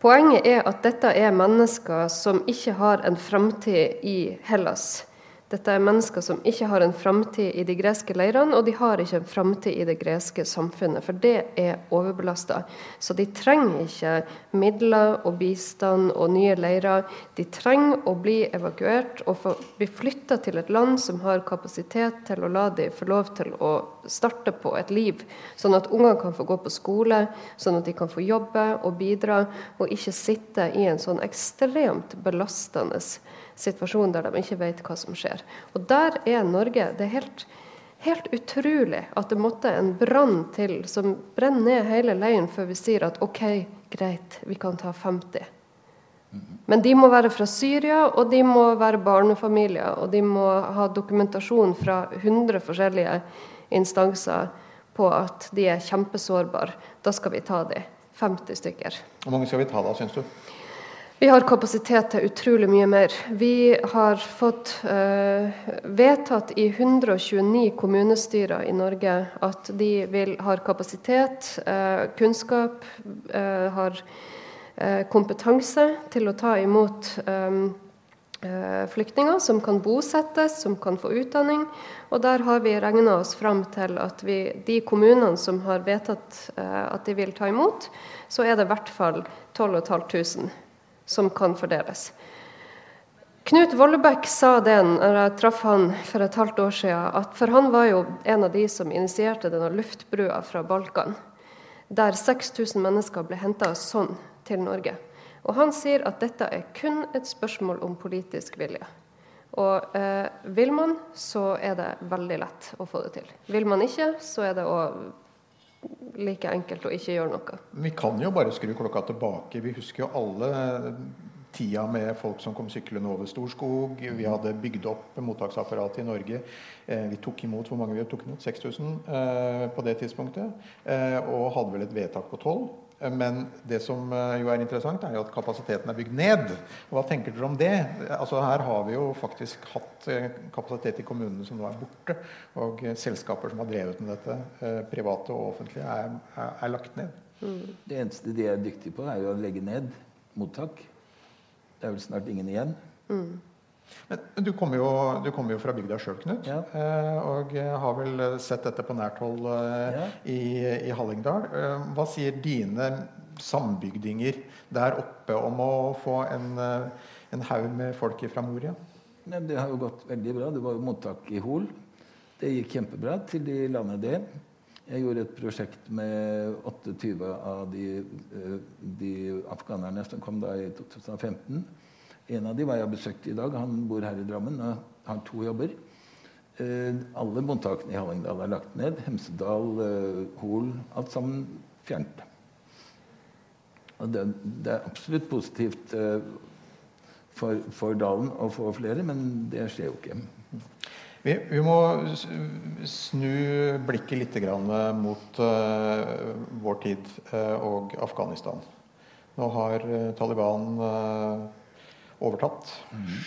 Poenget er at dette er mennesker som ikke har en framtid i Hellas. Dette er mennesker som ikke har en framtid i de greske leirene, og de har ikke en framtid i det greske samfunnet, for det er overbelasta. Så de trenger ikke midler og bistand og nye leirer. De trenger å bli evakuert og bli flytta til et land som har kapasitet til å la dem få lov til å starte på et liv, sånn at ungene kan få gå på skole, sånn at de kan få jobbe og bidra, og ikke sitte i en sånn ekstremt belastende situasjon der de ikke vet hva som skjer. Og der er Norge. Det er helt, helt utrolig at det måtte en brann til som brenner ned hele leiren før vi sier at OK, greit, vi kan ta 50. Men de må være fra Syria, og de må være barnefamilier. Og de må ha dokumentasjon fra 100 forskjellige instanser på at de er kjempesårbare. Da skal vi ta de. 50 stykker. Hvor mange skal vi ta da, syns du? Vi har kapasitet til utrolig mye mer. Vi har fått uh, vedtatt i 129 kommunestyrer i Norge at de vil, har kapasitet, uh, kunnskap, uh, har kompetanse til å ta imot um, flyktninger som kan bosettes, som kan få utdanning. Og der har vi regna oss fram til at vi, de kommunene som har vedtatt at de vil ta imot, så er det i hvert fall 12 500 som kan fordeles. Knut Vollebæk sa det når jeg traff han for et halvt år siden, at for han var jo en av de som initierte denne luftbrua fra Balkan, der 6000 mennesker ble henta sånn til Norge. Og han sier at dette er kun et spørsmål om politisk vilje. Og eh, vil man, så er det veldig lett å få det til. Vil man ikke, så er det òg like enkelt å ikke gjøre noe. Vi kan jo bare skru klokka tilbake. Vi husker jo alle tida med folk som kom syklende over Storskog. Vi hadde bygd opp mottaksapparatet i Norge. Eh, vi tok imot hvor mange vi tok imot? 6000 eh, på det tidspunktet. Eh, og hadde vel et vedtak på 12. Men det som eh, jo er interessant, er jo at kapasiteten er bygd ned. Hva tenker dere om det? Altså Her har vi jo faktisk hatt eh, kapasitet i kommunene som nå er borte. Og selskaper som har drevet med dette, eh, private og offentlige, er, er, er lagt ned. Det eneste de er dyktige på, er jo å legge ned mottak. Det er vel snart ingen igjen. Mm. Men du kommer jo, du kommer jo fra bygda sjøl, Knut. Ja. Eh, og har vel sett dette på nært hold eh, ja. i, i, Hallingdal. Eh, hva sier dine sambygdinger der oppe om å få en, en haug med folk fra Moria? Nei, det har jo gått veldig bra. Det var jo mottak i Hol. Det gikk kjempebra til de landet det. Jeg gjorde et prosjekt med 28 av de, de afghanerne som kom da i 2015. En av de var jeg besøkt i dag. Han bor her i Drammen og har to jobber. Eh, alle mottakene i Hallingdal er lagt ned. Hemsedal, eh, Hol Alt sammen fjernet. Og det, det, er absolutt positivt eh, for, for, dalen å få flere, men det skjer jo ikke. Vi, vi må snu blikket litt mot uh, vår tid uh, og Afghanistan. Nå har uh, Taliban overtatt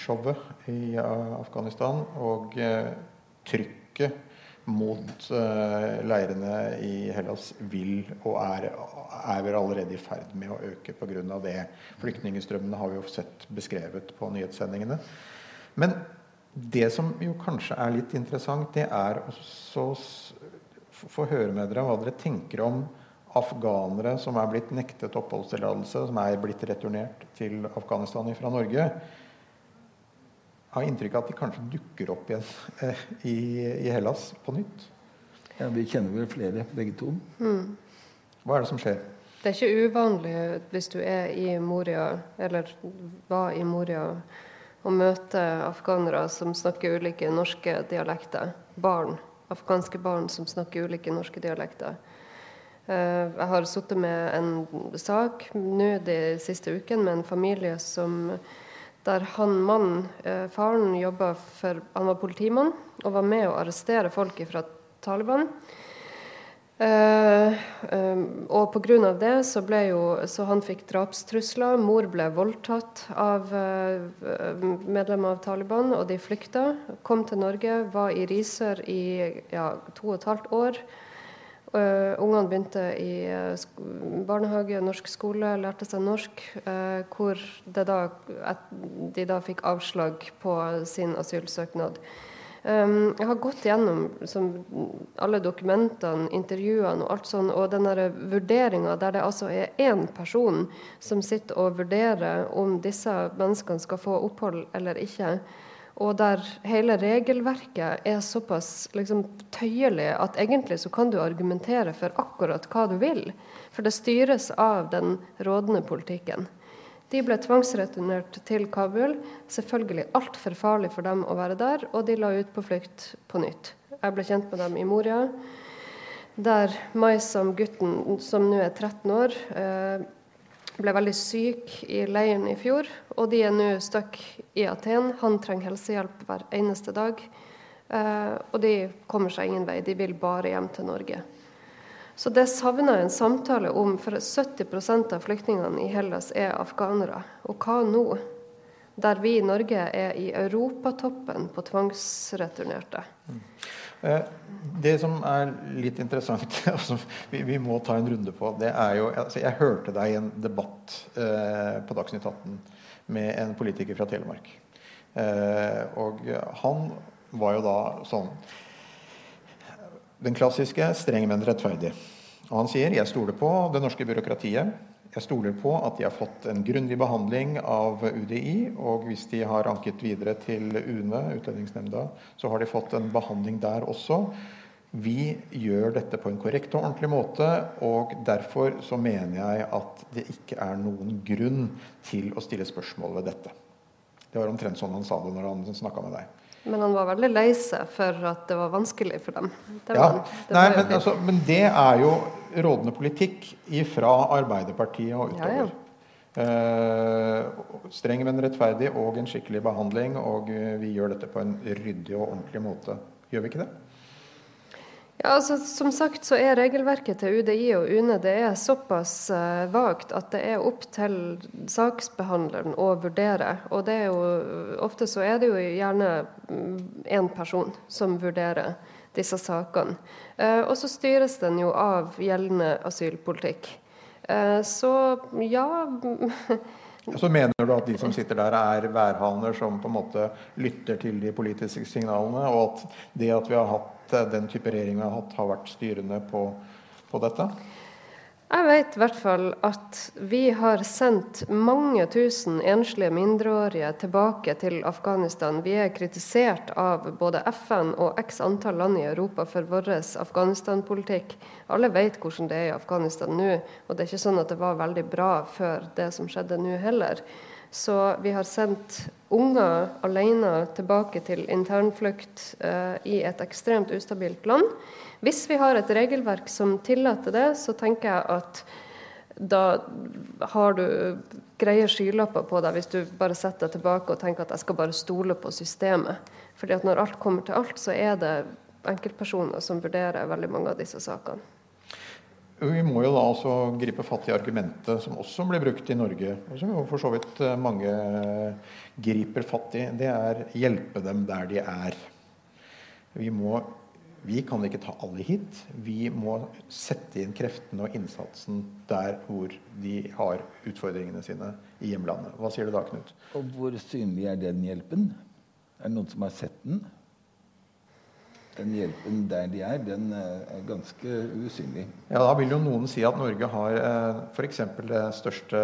showet i eh, Afghanistan. Og eh, trykket mot eh, leirene i Hellas vil og er, er vel allerede i ferd med å øke pga. det. Flyktningstrømmene har vi jo sett beskrevet på nyhetssendingene. Men det som jo kanskje er litt interessant, det er å få høre med dere hva dere tenker om afghanere som er blitt nektet oppholdstillatelse, som er blitt returnert til Afghanistan fra Norge, har inntrykk av at de kanskje dukker opp igjen eh, i, i, Hellas på nytt? Ja, Vi kjenner vel flere, begge to. Mm. Hva er det som skjer? Det er ikke uvanlig hvis du er i Moria, eller var i Moria, å møte afghanere som snakker ulike norske dialekter. Barn, afghanske barn som snakker ulike norske dialekter. Eh, Jeg har sittet med en sak nå de siste ukene med en familie som der han mannen, eh, faren, jobba for Han var politimann og var med å arrestere folk fra Taliban. Eh, eh, og pga. det så ble jo Så han fikk drapstrusler. Mor ble voldtatt av medlemmer av Taliban, og de flykta. Kom til Norge, var i Risør i ja, to og et halvt år. Uh, ungene begynte i uh, barnehage, norsk skole, lærte seg norsk. uh, hvor da, de da fikk avslag på sin asylsøknad. Um, jeg har gått gjennom som, alle dokumentene, intervjuene og alt sånn, og den vurderinga der det altså er én person som sitter og vurderer om disse menneskene skal få opphold eller ikke. Og der hele regelverket er såpass liksom, tøyelig at egentlig så kan du argumentere for akkurat hva du vil. For det styres av den rådende politikken. De ble tvangsreturnert til Kabul. Selvfølgelig altfor farlig for dem å være der, og de la ut på flukt på nytt. Jeg ble kjent med dem i Moria, der Maisam, gutten som nå er 13 år, eh, ble veldig syk i leiren i fjor, og de er nå stuck i Aten. Han trenger helsehjelp hver eneste dag. Eh, og de kommer seg ingen vei. De vil bare hjem til Norge. Så det savner jeg en samtale om, for 70% av flyktningene i Hellas er afghanere. Og hva nå? Der vi i Norge er i europatoppen på tvangsreturnerte. Eh, Det som er litt interessant, altså, vi, vi må ta en runde på, det er jo altså, Jeg hørte deg i en debatt eh, på Dagsnytt 18 med en politiker fra Telemark. Eh, og han var jo da sånn Den klassiske 'streng, men rettferdig'. Og han sier 'jeg stoler på det norske byråkratiet'. Jeg stoler på at de har fått en grundig behandling av UDI, og hvis de har anket videre til UNE, Utlendingsnemnda, så har de fått en behandling der også. Vi gjør dette på en korrekt og ordentlig måte, og derfor så mener jeg at det ikke er noen grunn til å stille spørsmål ved dette. Det var omtrent sånn han sa det når han snakka med deg. Men han var veldig lei seg for at det var vanskelig for dem. Det Ja, var, det Nei, men, altså, men det er jo rådende politikk fra Arbeiderpartiet og Ja, ja. utover. Eh, streng, men rettferdig og en skikkelig behandling. Og vi gjør dette på en ryddig og ordentlig måte. Gjør vi ikke det? Ja, altså, Som sagt så er regelverket til UDI og UNE det er såpass uh, vagt at det er opp til saksbehandleren å vurdere. Og det er jo, ofte så er det jo gjerne én person som vurderer disse sakene. Uh, og så styres den jo av gjeldende asylpolitikk. Uh, så ja Så mener du at de som sitter der, er værhaner som på en måte lytter til de politiske signalene, og at det at vi har hatt eh, den type regjering vi har hatt, har vært styrende på, på dette? Jeg vet i hvert fall at vi har sendt mange tusen enslige mindreårige tilbake til Afghanistan. Vi er kritisert av både FN og x antall land i Europa for vår Afghanistan-politikk. Alle vet hvordan det er i Afghanistan nå, og det er ikke sånn at det var veldig bra før det som skjedde nå heller. Så vi har sendt unger alene tilbake til internflukt eh, i et ekstremt ustabilt land. Hvis vi har et regelverk som tillater det, så tenker jeg at da har du greie skylapper på deg hvis du bare setter deg tilbake og tenker at jeg skal bare stole på systemet. Fordi at når alt kommer til alt, så er det enkeltpersoner som vurderer veldig mange av disse sakene. Vi må jo da også gripe fatt i argumentet som også blir brukt i Norge, og som jo for så vidt eh, mange griper fatt i. Det er hjelpe dem der de er. Vi, må, vi kan ikke ta alle hit. Vi må sette inn kreftene og innsatsen der hvor de har utfordringene sine i hjemlandet. Hva sier du da, Knut? Og hvor synlig er den hjelpen? Er det noen som har sett den? Den hjelpen der de er, den eh, er ganske usynlig. Ja, Da vil jo noen si at Norge har eh, f.eks. det største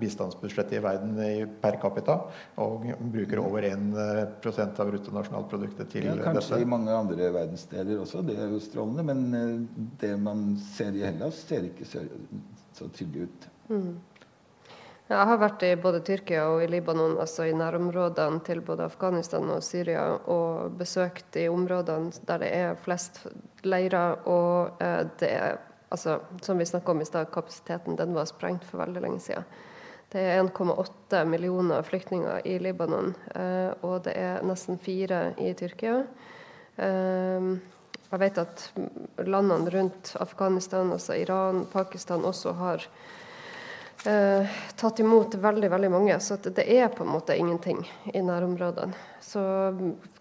bistandsbudsjettet i verden per capita, og bruker over 1% av bruttonasjonalproduktet til ja, kanskje dette. i mange andre verdensdeler også, det er jo strålende. Men eh, det man ser i Hellas, ser ikke så, så tydelig ut. Mm. Jeg har vært i både Tyrkia og i Libanon, altså i nærområdene til både Afghanistan og Syria, og besøkt de områdene der det er flest leirer. Og eh, det er, altså, som vi snakka om i stad, kapasiteten den var sprengt for veldig lenge siden. Det er 1,8 millioner flyktninger i Libanon, eh, og det er nesten fire i Tyrkia. Eh, jeg vet at landene rundt Afghanistan, altså Iran, Pakistan, også har eh, tatt imot veldig veldig mange. Så det er på en måte ingenting i nærområdene. Så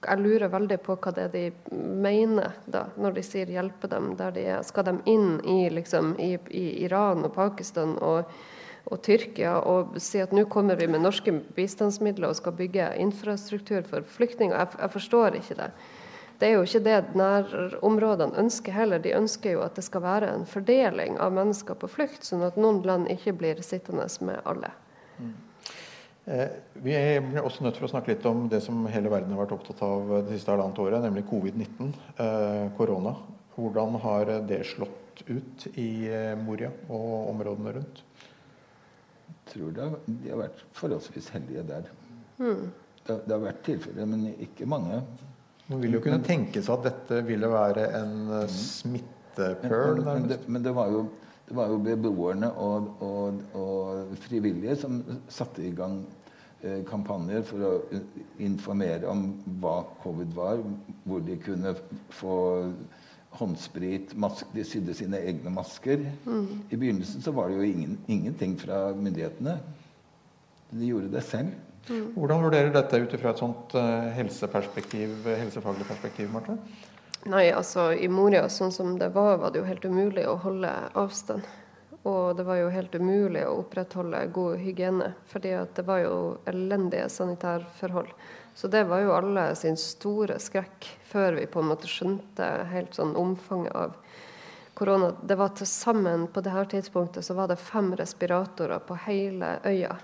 jeg lurer veldig på hva det er de mener da, når de sier 'hjelpe dem der de er'. Skal de inn i, liksom, i, i Iran og Pakistan og, og Tyrkia og si at nå kommer vi med norske bistandsmidler og skal bygge infrastruktur for flyktninger? Jeg, jeg forstår ikke det. Det er jo ikke det nærområdene ønsker heller. De ønsker jo at det skal være en fordeling av mennesker på flukt, sånn at noen land ikke blir sittende med alle. Mm. Eh, vi er også nødt til å snakke litt om det som hele verden har vært opptatt av det siste halvannet året, nemlig covid-19, eh, korona. Hvordan har det slått ut i eh, Moria og områdene rundt? Jeg tror det har, de har vært forholdsvis heldige der. Mm. Det, det, har vært tilfeller, men ikke mange. Man vil jo kunne tenke seg at dette ville være en uh, smittepøl. Men, men, det, men det, var jo, det, var jo, beboerne og, og, og, frivillige som satte i gang eh, kampanjer for å informere om hva covid var, hvor de kunne få håndsprit, mask, De sydde sine egne masker. Mm. I begynnelsen så var det jo ingen, ingenting fra myndighetene. De gjorde det selv. Mm. Hvordan vurderer dette ut fra et sånt uh, helseperspektiv, helsefaglig perspektiv, Marte? Nei, altså I Moria sånn som det var, var det jo helt umulig å holde avstand. Og det var jo helt umulig å opprettholde god hygiene, fordi det var jo elendige sanitærforhold. Så det var jo alle sin store skrekk før vi på en måte skjønte helt sånn omfanget av korona. Det var til sammen på det her tidspunktet så var det fem respiratorer på hele øya.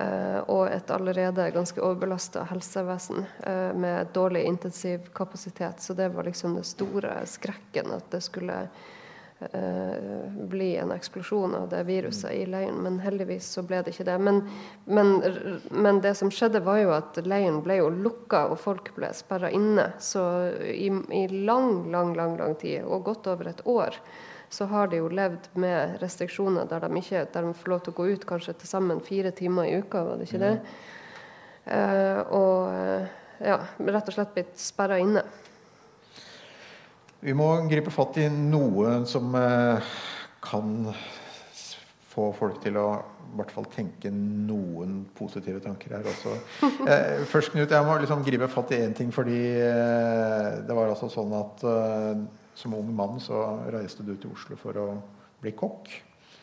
Uh, og et allerede ganske overbelasta helsevesen uh, med dårlig intensivkapasitet. Så det var liksom den store skrekken at det skulle uh, bli en eksplosjon av det viruset i leiren. Men heldigvis så ble det ikke det. Men, men, men det som skjedde, var jo at leiren ble jo lukka, og folk ble sperra inne. Så i, i lang, lang, lang, lang tid, og godt over et år, så har de jo levd med restriksjoner der de, ikke, der de får lov til å gå ut kanskje til sammen fire timer i uka, var det ikke det? Uh, og ja, rett og slett blitt sperra inne. Vi må gripe fatt i noe som uh, kan få folk til å i hvert fall tenke noen positive tanker her også. Eh, først, Knut, jeg må liksom gripe fatt i én ting. Fordi eh, det var altså sånn at eh, som ung mann så reiste du til Oslo for å bli kokk.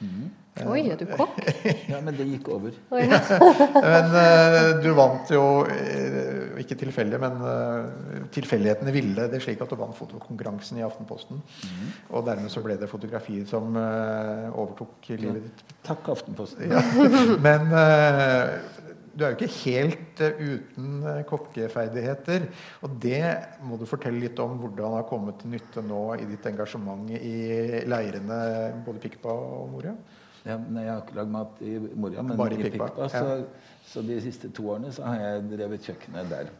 Mm. Oi, er du kokk? ja, men det gikk over. men uh, du vant jo uh, Ikke tilfeldig, men uh, tilfeldighetene ville det slik at du vant fotokonkurransen i Aftenposten. Mm. Og dermed så ble det fotografiet som overtok livet ditt. Takk, Aftenposten. Ja. Men du er jo ikke helt uh, uten uh, kokkeferdigheter. Og det må du fortelle litt om hvordan det har kommet til nytte nå i ditt engasjement i leirene både Pikpa og Moria. Ja, jeg har ikke lagd mat i Moria, men Bare i Pikpa. Pikpa så, ja. så, de siste to årene så har jeg drevet kjøkkenet der.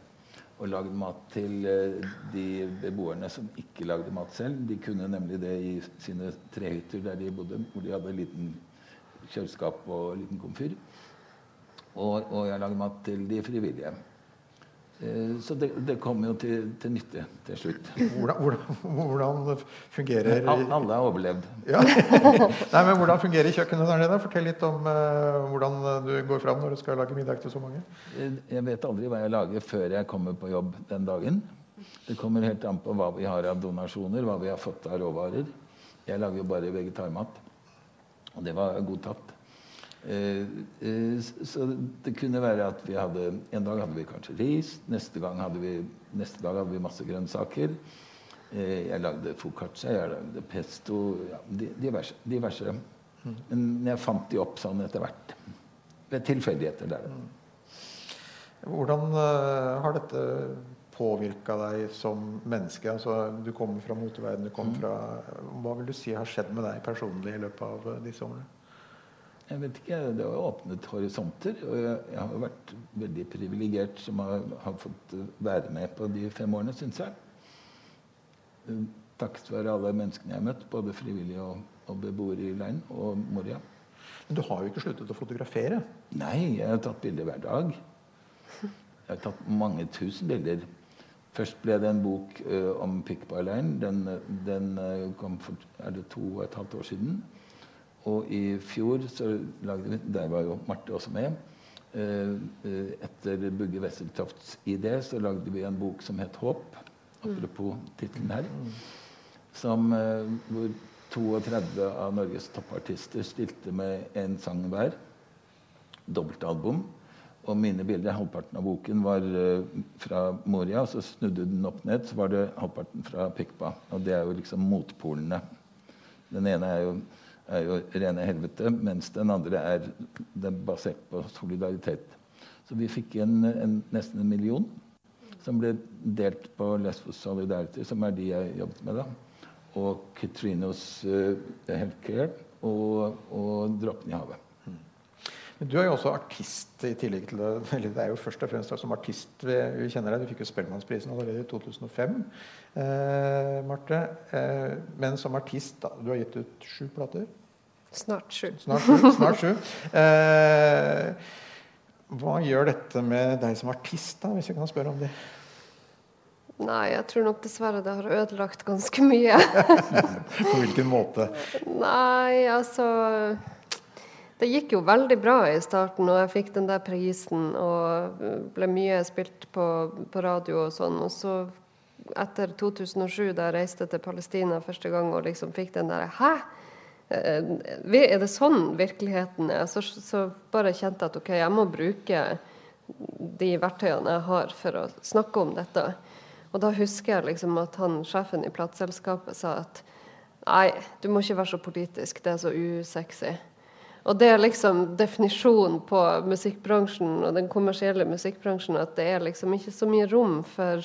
Og lagd mat til uh, de beboerne som ikke lagde mat selv. De kunne nemlig det i sine trehytter der de bodde, hvor de hadde liten kjøleskap og liten komfyr. Og, og jeg lager mat til de frivillige. Eh, så det, det kommer jo til, til, nytte til slutt. Hvordan, hvordan, hvordan fungerer Alle har overlevd. Ja. Nei, men Hvordan fungerer kjøkkenet der nede? Fortell litt om uh, hvordan du går fram når du skal lage middag til så mange. Eh, jeg vet aldri hva jeg lager før jeg kommer på jobb den dagen. Det kommer helt an på hva vi har av donasjoner, hva vi har fått av råvarer. Jeg lager jo bare vegetarmat, og det var godtatt. Eh, eh, så det kunne være at vi hadde En dag hadde vi kanskje ris, neste, gang hadde vi, neste dag hadde vi masse grønnsaker. Eh, jeg lagde foccaccia, jeg lagde pesto ja, diverse. diverse. Men jeg fant de opp sånn etter hvert. Ved tilfeldigheter. der. Hvordan uh, har dette påvirka deg som menneske? Altså, du kommer fra moteverdenen. Kom fra Hva vil du si har skjedd med deg personlig i løpet av disse årene? Jeg vet ikke, Det har åpnet horisonter. Og jeg, jeg har vært veldig privilegert som har, har, fått være med på de fem årene, syns jeg. Eh, takket være alle menneskene jeg har møtt, både frivillige og, og beboere i leiren og Moria. Men du har jo ikke sluttet å fotografere? Nei, jeg har tatt bilder hver dag. Jeg har tatt mange tusen bilder. Først ble det en bok uh, om Pikbar-leiren. Den, den uh, kom for er det to og et halvt år siden. Og i fjor så lagde vi Der var jo Marte også med. Uh, etter Bugge Wesseltofts idé så lagde vi en bok som het 'Håp'. Apropos tittelen her. Som, hvor 32 av Norges toppartister stilte med én sang hver. Dobbeltalbum. Og mine bilder, halvparten av boken, var fra Moria. Så snudde den opp ned, så var det halvparten fra Pikpa. Og det er jo liksom motpolene. Den ene er jo, er jo rene helvete, mens den andre er, den basert på solidaritet. Så vi fikk en, en, nesten en million som ble delt på Lesbos Solidarity, som er de jeg jobbet med da. Og Katrinos uh, Healthcare og, og Dråpen i havet. Du er jo også artist i tillegg til det. Det er jo først og fremst som artist vi, vi kjenner deg. Du fikk jo Spellemannsprisen allerede i 2005, eh, Marte. Eh, men som artist da, Du har gitt ut sju plater? Snart sju. Snart sju. Snart sju. Eh, hva gjør dette med deg som artist, da, hvis jeg kan spørre om det? Nei, jeg tror nok dessverre det har ødelagt ganske mye. På hvilken måte? Nei, altså Det gikk jo veldig bra i starten, og jeg fikk den der prisen og ble mye spilt på, på radio og sånn. Og så etter 2007, da jeg reiste til Palestina første gang og liksom fikk den der Hæ? Er det sånn virkeligheten er? Så, så bare kjente jeg at OK, jeg må bruke de verktøyene jeg har for å snakke om dette. Og da husker jeg liksom at han, sjefen i plateselskapet sa at nei, du må ikke være så politisk, det er så usexy. Og det er liksom definisjonen på musikkbransjen og den kommersielle musikkbransjen at det er liksom ikke så mye rom for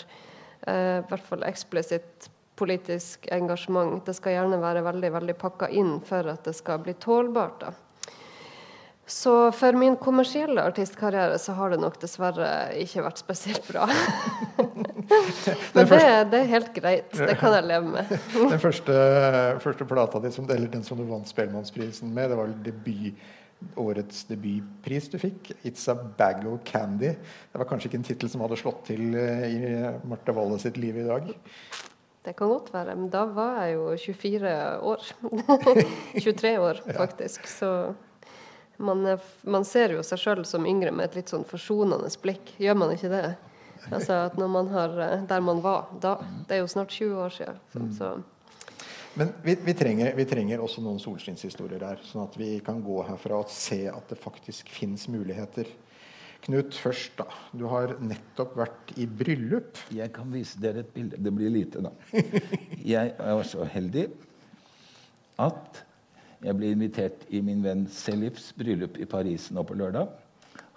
eh, hvert fall eksplisitt politisk engasjement. Det skal gjerne være veldig veldig pakka inn for at det skal bli tålbart. da. Så for min kommersielle artistkarriere så har det nok dessverre ikke vært spesielt bra. Men det, det, er helt greit. Det kan jeg leve med. den første, første plata di, eller den som du vant Spellemannsprisen med, det var debut, årets debutpris du fikk. 'It's a Bag of Candy'. Det var kanskje ikke en tittel som hadde slått til eh, i Marte Walle sitt liv i dag? Det kan godt være, men da var jeg jo 24 år. 23 år, faktisk. Så man, man, ser jo seg sjøl som yngre med et litt sånn forsonende blikk. Gjør man ikke det? Altså at når man har eh, Der man var da. Det er jo snart 20 år siden. Så, mm. så. Men vi, vi, trenger, vi, trenger, også noen solskinnshistorier her, sånn at vi kan gå herfra og se at det faktisk fins muligheter. Knut, først da. Du har nettopp vært i bryllup. Jeg kan vise dere et bilde. Det blir lite, da. Jeg er så heldig at jeg ble invitert i min venn Selifs bryllup i Paris nå på lørdag.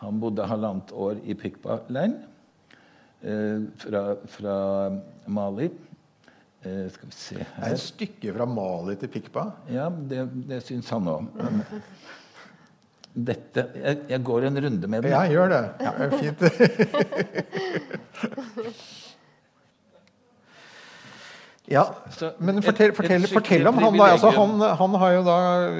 Han bodde halvannet år i Pikpa-leiren eh, fra, fra, Mali. Eh, skal vi se her Det er et stykke fra Mali til Pikpa? Ja, det, det syns han òg. Dette jeg, jeg, går en runde med den. Ja, gjør det. Ja, fint. Ja, Men fortell, fortell, fortell om han, da. Altså, han, han, har jo da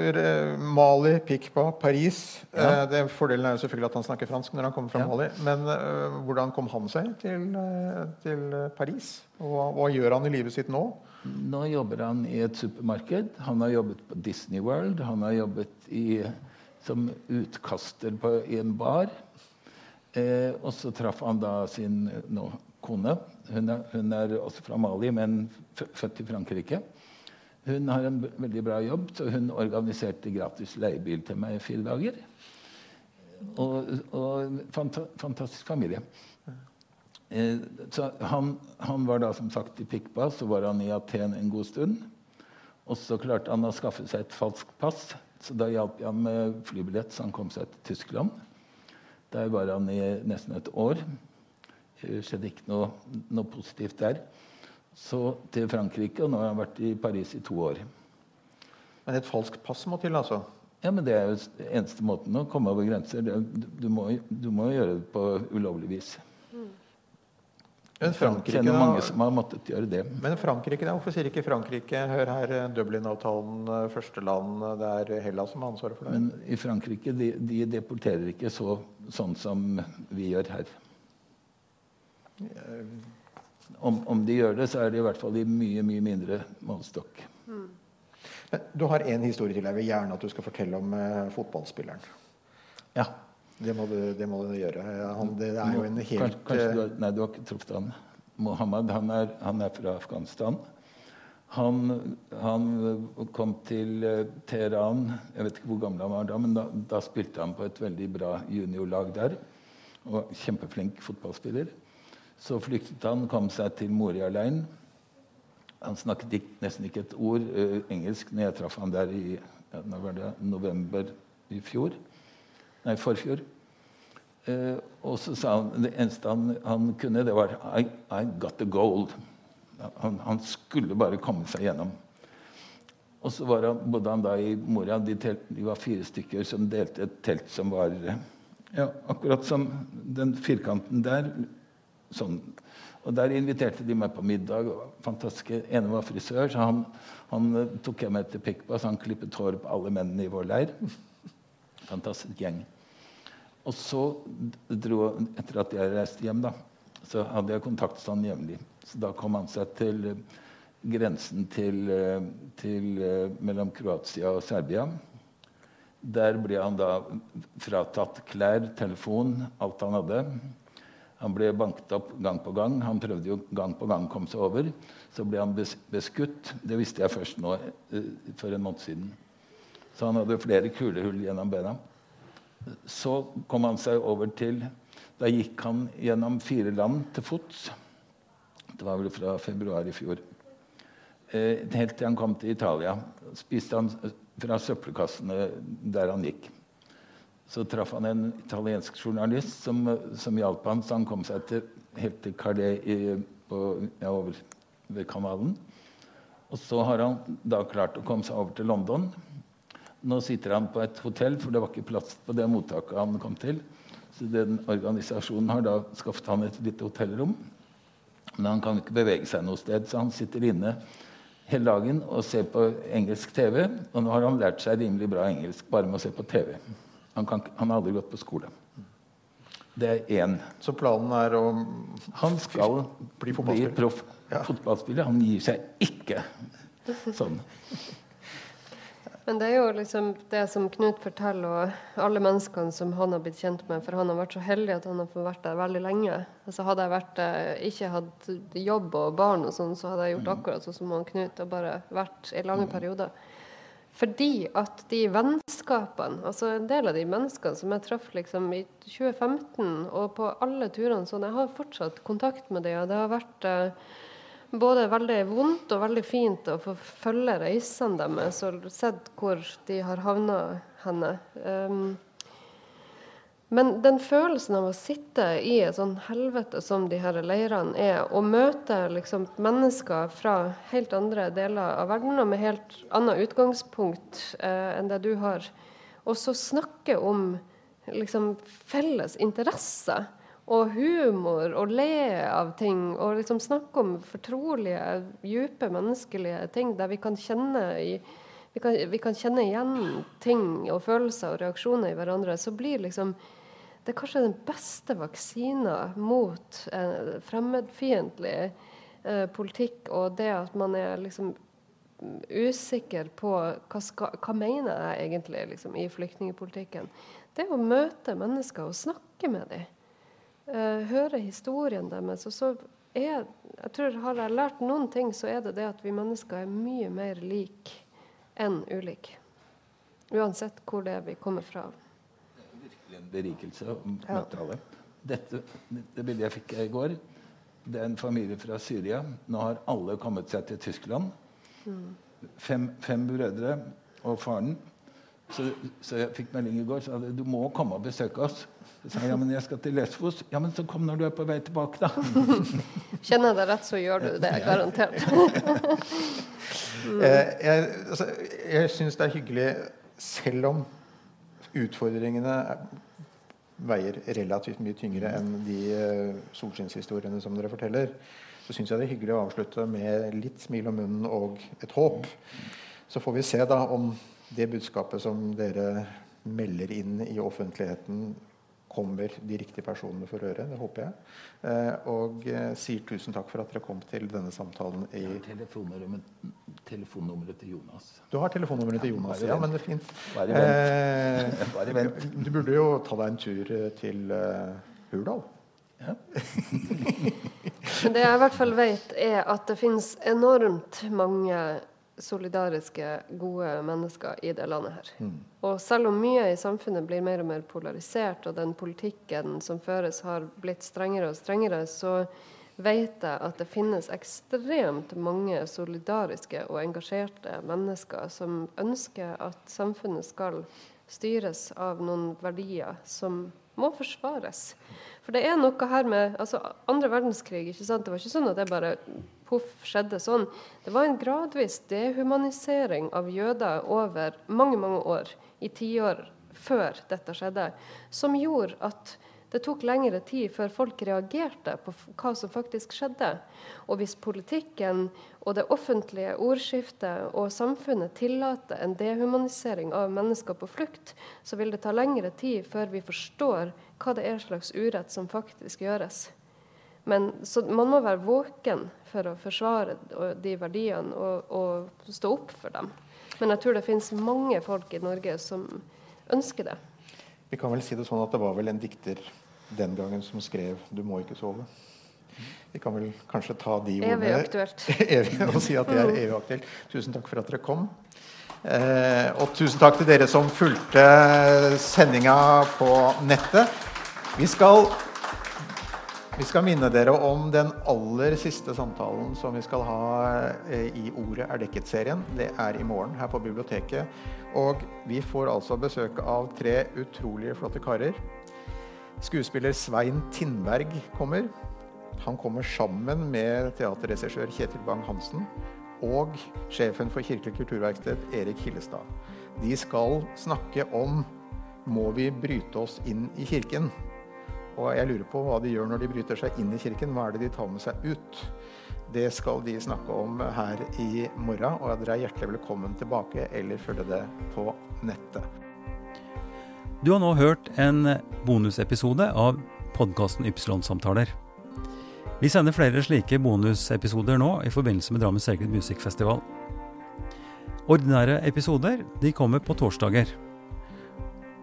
eh, Mali, Pikpa, Paris. Ja. Eh, det Fordelen er jo selvfølgelig at han snakker fransk når han kommer fra ja. Mali. Men eh, hvordan kom han seg til, uh, til Paris? Og hva gjør han i livet sitt nå? Nå jobber han i et supermarked. Han har jobbet på Disney World. Han har jobbet i, som utkaster på, i en bar. Eh, og så traff han da sin nå, kone hun er, hun er, også fra Mali, men født i Frankrike. Hun har en veldig bra jobb, så hun organiserte gratis leiebil til meg i fire dager. Og, og fanta, fantastisk familie. Eh, så han, han, var da som sagt i Pikpa, så var han i Aten en god stund. Og så klarte han å skaffe seg et falskt pass, så da hjalp jeg ham med flybillett så han kom seg til Tyskland. Der var han i nesten et år. Det skjedde ikke noe, noe positivt der. Så til Frankrike, og nå har jeg vært i Paris i to år. Men et falskt pass må til, altså? Ja, men Det er jo eneste måten å komme over grenser. Du, du, må, du må gjøre det på ulovlig vis. Men Frankrike, kjenner mange som har måttet gjøre det. Men Frankrike, da? Hvorfor sier ikke Frankrike Hør her, Dublin-avtalen, eh, første land, eh, det er Hellas som har ansvaret for det? Men i Frankrike de, de deporterer ikke så, sånn som vi gjør her. Om, om, de gjør det, så er det i hvert fall i mye, mye mindre målestokk. Mm. Du har én historie til jeg vil gjerne at du skal fortelle om eh, fotballspilleren. Ja. Det må du, det må du gjøre. Han, det er jo en helt kanskje, kanskje du har, Nei, du har ikke truffet han. Mohammed han er, han er fra Afghanistan. Han, han, kom til eh, Teheran Jeg vet ikke hvor gammel han var da, men da, da spilte han på et veldig bra juniorlag der. Og kjempeflink fotballspiller. Så flyktet han, kom seg til Moria-leiren. Han snakket ikke, nesten ikke et ord uh, engelsk når jeg traff han der i ja, november i fjor. Nei, forfjor. Eh, og så sa han det eneste han, han kunne, det var I, I got the gold. Han, han, skulle bare komme seg gjennom. Og så han, bodde han da i Moria. De, telt, de, var fire stykker som delte et telt som var ja, akkurat som den firkanten der. Sånn. Og Der inviterte de meg på middag. fantastiske, ene var frisør, så han, han tok jeg med til Pikpa, så han klippet håret på alle mennene i vår leir. Fantastisk gjeng. Og så dro Etter at jeg reiste hjem, da, så hadde jeg kontakt med han jevnlig. Så da kom han seg til uh, grensen til, uh, til, mellom Kroatia og Serbia. Der ble han da fratatt klær, telefon, alt han hadde. Han ble banket opp gang på gang. Han prøvde jo gang på gang å komme seg over. Så ble han beskutt. Det visste jeg først nå, for en måned siden. Så han hadde flere kulehull gjennom bena. Så kom han seg over til Da gikk han gjennom fire land til fots. Det var vel fra februar i fjor. Eh, helt til han kom til Italia. Spiste han fra søppelkassene der han gikk. Så traff han en italiensk journalist som, som hjalp ham, så han kom seg til, helt til Calais i, på, ja, over ved kanalen. Og så har han da klart å komme seg over til London. Nå sitter han på et hotell, for det var ikke plass på det mottaket han kom til. Så den organisasjonen har da skaffet han et lite hotellrom. Men han kan ikke bevege seg noe sted, så han sitter inne hele dagen og ser på engelsk TV. Og nå har han lært seg rimelig bra engelsk bare med å se på TV. Han, kan, han har aldri gått på skole. Det er én. Så planen er å Han skal bli, bli proff ja. fotballspiller. Han gir seg ikke sånn. Men det er jo liksom det som Knut forteller, og alle menneskene som han har blitt kjent med. For han har vært så heldig at han har fått vært der veldig lenge. Altså Hadde jeg vært, ikke hatt jobb og barn, og sånn, så hadde jeg gjort mm. akkurat sånn som han Knut. og bare vært i lange mm. perioder. Fordi at de vennskapene, altså en del av de menneskene som jeg traff liksom i 2015, og på alle turene sånn, jeg har fortsatt kontakt med dem. Og det har vært eh, både veldig vondt og veldig fint å få følge reisene deres og sett hvor de har havna henne. Um, men den følelsen av å sitte i et sånn helvete som de her leirene er, og møte liksom mennesker fra helt andre deler av verden og med helt annet utgangspunkt eh, enn det du har, og så snakke om liksom felles interesser og humor og le av ting og liksom snakke om fortrolige, dype menneskelige ting der vi kan kjenne i, vi kan, vi kan, kjenne igjen ting og følelser og reaksjoner i hverandre, så blir liksom det er kanskje den beste vaksina mot eh, fremmedfiendtlig eh, politikk og det at man er liksom usikker på hva, skal, hva mener jeg egentlig liksom, i flyktningpolitikken. Det å møte mennesker og snakke med dem Eh, høre historien deres. Og så er, jeg tror Har jeg lært noen ting, så er det det at vi mennesker er mye mer like enn ulike. Uansett hvor det er vi kommer fra. Virkelig en berikelse å møte alle. Dette, det bildet jeg fikk i går, det er en familie fra Syria. Nå har alle kommet seg til Tyskland. Fem, fem brødre og faren. Så, så, jeg fikk melding i går sa du må komme og besøke oss. Så sa jeg ja, men jeg skal til Lesvos. Ja, men så kom når du er på vei tilbake, da. Kjenner jeg deg rett, så gjør du det. Garantert. mm. Jeg, altså, jeg syns det er hyggelig, selv om utfordringene veier relativt mye tyngre enn de uh, solskinnshistoriene som dere forteller, så syns jeg det er hyggelig å avslutte med litt smil om munnen og et håp. Så får vi se da om det budskapet som dere melder inn i offentligheten, kommer de riktige personene for øre. Det håper jeg. Eh, og eh, sier tusen takk for at dere kom til denne samtalen. i... Jeg har telefonnummeret, telefonnummeret til Jonas. Du har telefonnummeret til Jonas, ja, men det er fint. Bare vent. Eh, Bare vent. Du burde jo ta deg en tur til Hurdal. Ja. det jeg i hvert fall vet, er at det finnes enormt mange solidariske, gode mennesker i det landet her. Mm. Og selv om mye i samfunnet blir mer og mer polarisert, og den politikken som føres har blitt strengere og strengere, så vet jeg at det finnes ekstremt mange solidariske og engasjerte mennesker som ønsker at samfunnet skal styres av noen verdier som må forsvares. For det er noe her med altså Andre verdenskrig ikke sant? Det var ikke sånn at det bare poff skjedde sånn. Det var en gradvis dehumanisering av jøder over mange, mange år, i tiår før dette skjedde, som gjorde at det tok lengre tid før folk reagerte på hva som faktisk skjedde. Og hvis politikken og det offentlige ordskiftet og samfunnet tillater en dehumanisering av mennesker på flukt, så vil det ta lengre tid før vi forstår hva det er slags urett som faktisk gjøres. Men Man må være våken for å forsvare de verdiene og, og, stå opp for dem. Men jeg tror det finnes mange folk i Norge som ønsker det. Vi kan vel si det sånn at det var vel en dikter den gangen som skrev 'Du må ikke sove'. Vi kan vel kanskje ta de ordene Evig og si at det er evig aktuelt. Tusen takk for at dere kom. Eh, og tusen takk til dere som fulgte sendinga på nettet. Vi skal vi skal minne dere om den aller siste samtalen som vi skal ha eh, i Ordet er dekket-serien. Det er i morgen her på biblioteket. Og vi får altså besøk av tre utrolig flotte karer. Skuespiller Svein Tindberg kommer. Han kommer sammen med teaterregissør Kjetil Bang-Hansen og sjefen for Kirkelig kulturverksted, Erik Hillestad. De skal snakke om må vi bryte oss inn i kirken. Og jeg lurer på hva de gjør når de bryter seg inn i kirken. Hva er det de tar med seg ut? Det skal de snakke om her i morgen, og dere er hjertelig velkommen tilbake eller følge det på nettet. Du har nå hørt en bonusepisode av podkasten Ypsilon-samtaler. Vi sender flere slike bonusepisoder nå i forbindelse med Drammen Sacred Music Festival. Ordinære episoder de kommer på torsdager.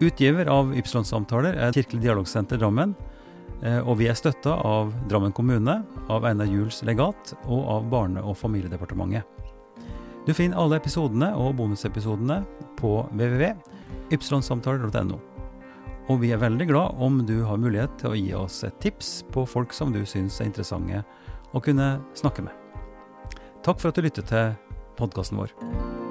Utgiver av Ypsilon-samtaler er Kirkelig dialogsenter Drammen. Eh, og vi er støtta av Drammen kommune, av Einar Juels legat og av Barne- og familiedepartementet. Du finner alle episodene og bonusepisodene på www.ypsilonsamtaler.no. Og vi er veldig glad om du har mulighet til å gi oss et tips på folk som du syns er interessante å kunne snakke med. Takk for at du lyttet til podkasten vår.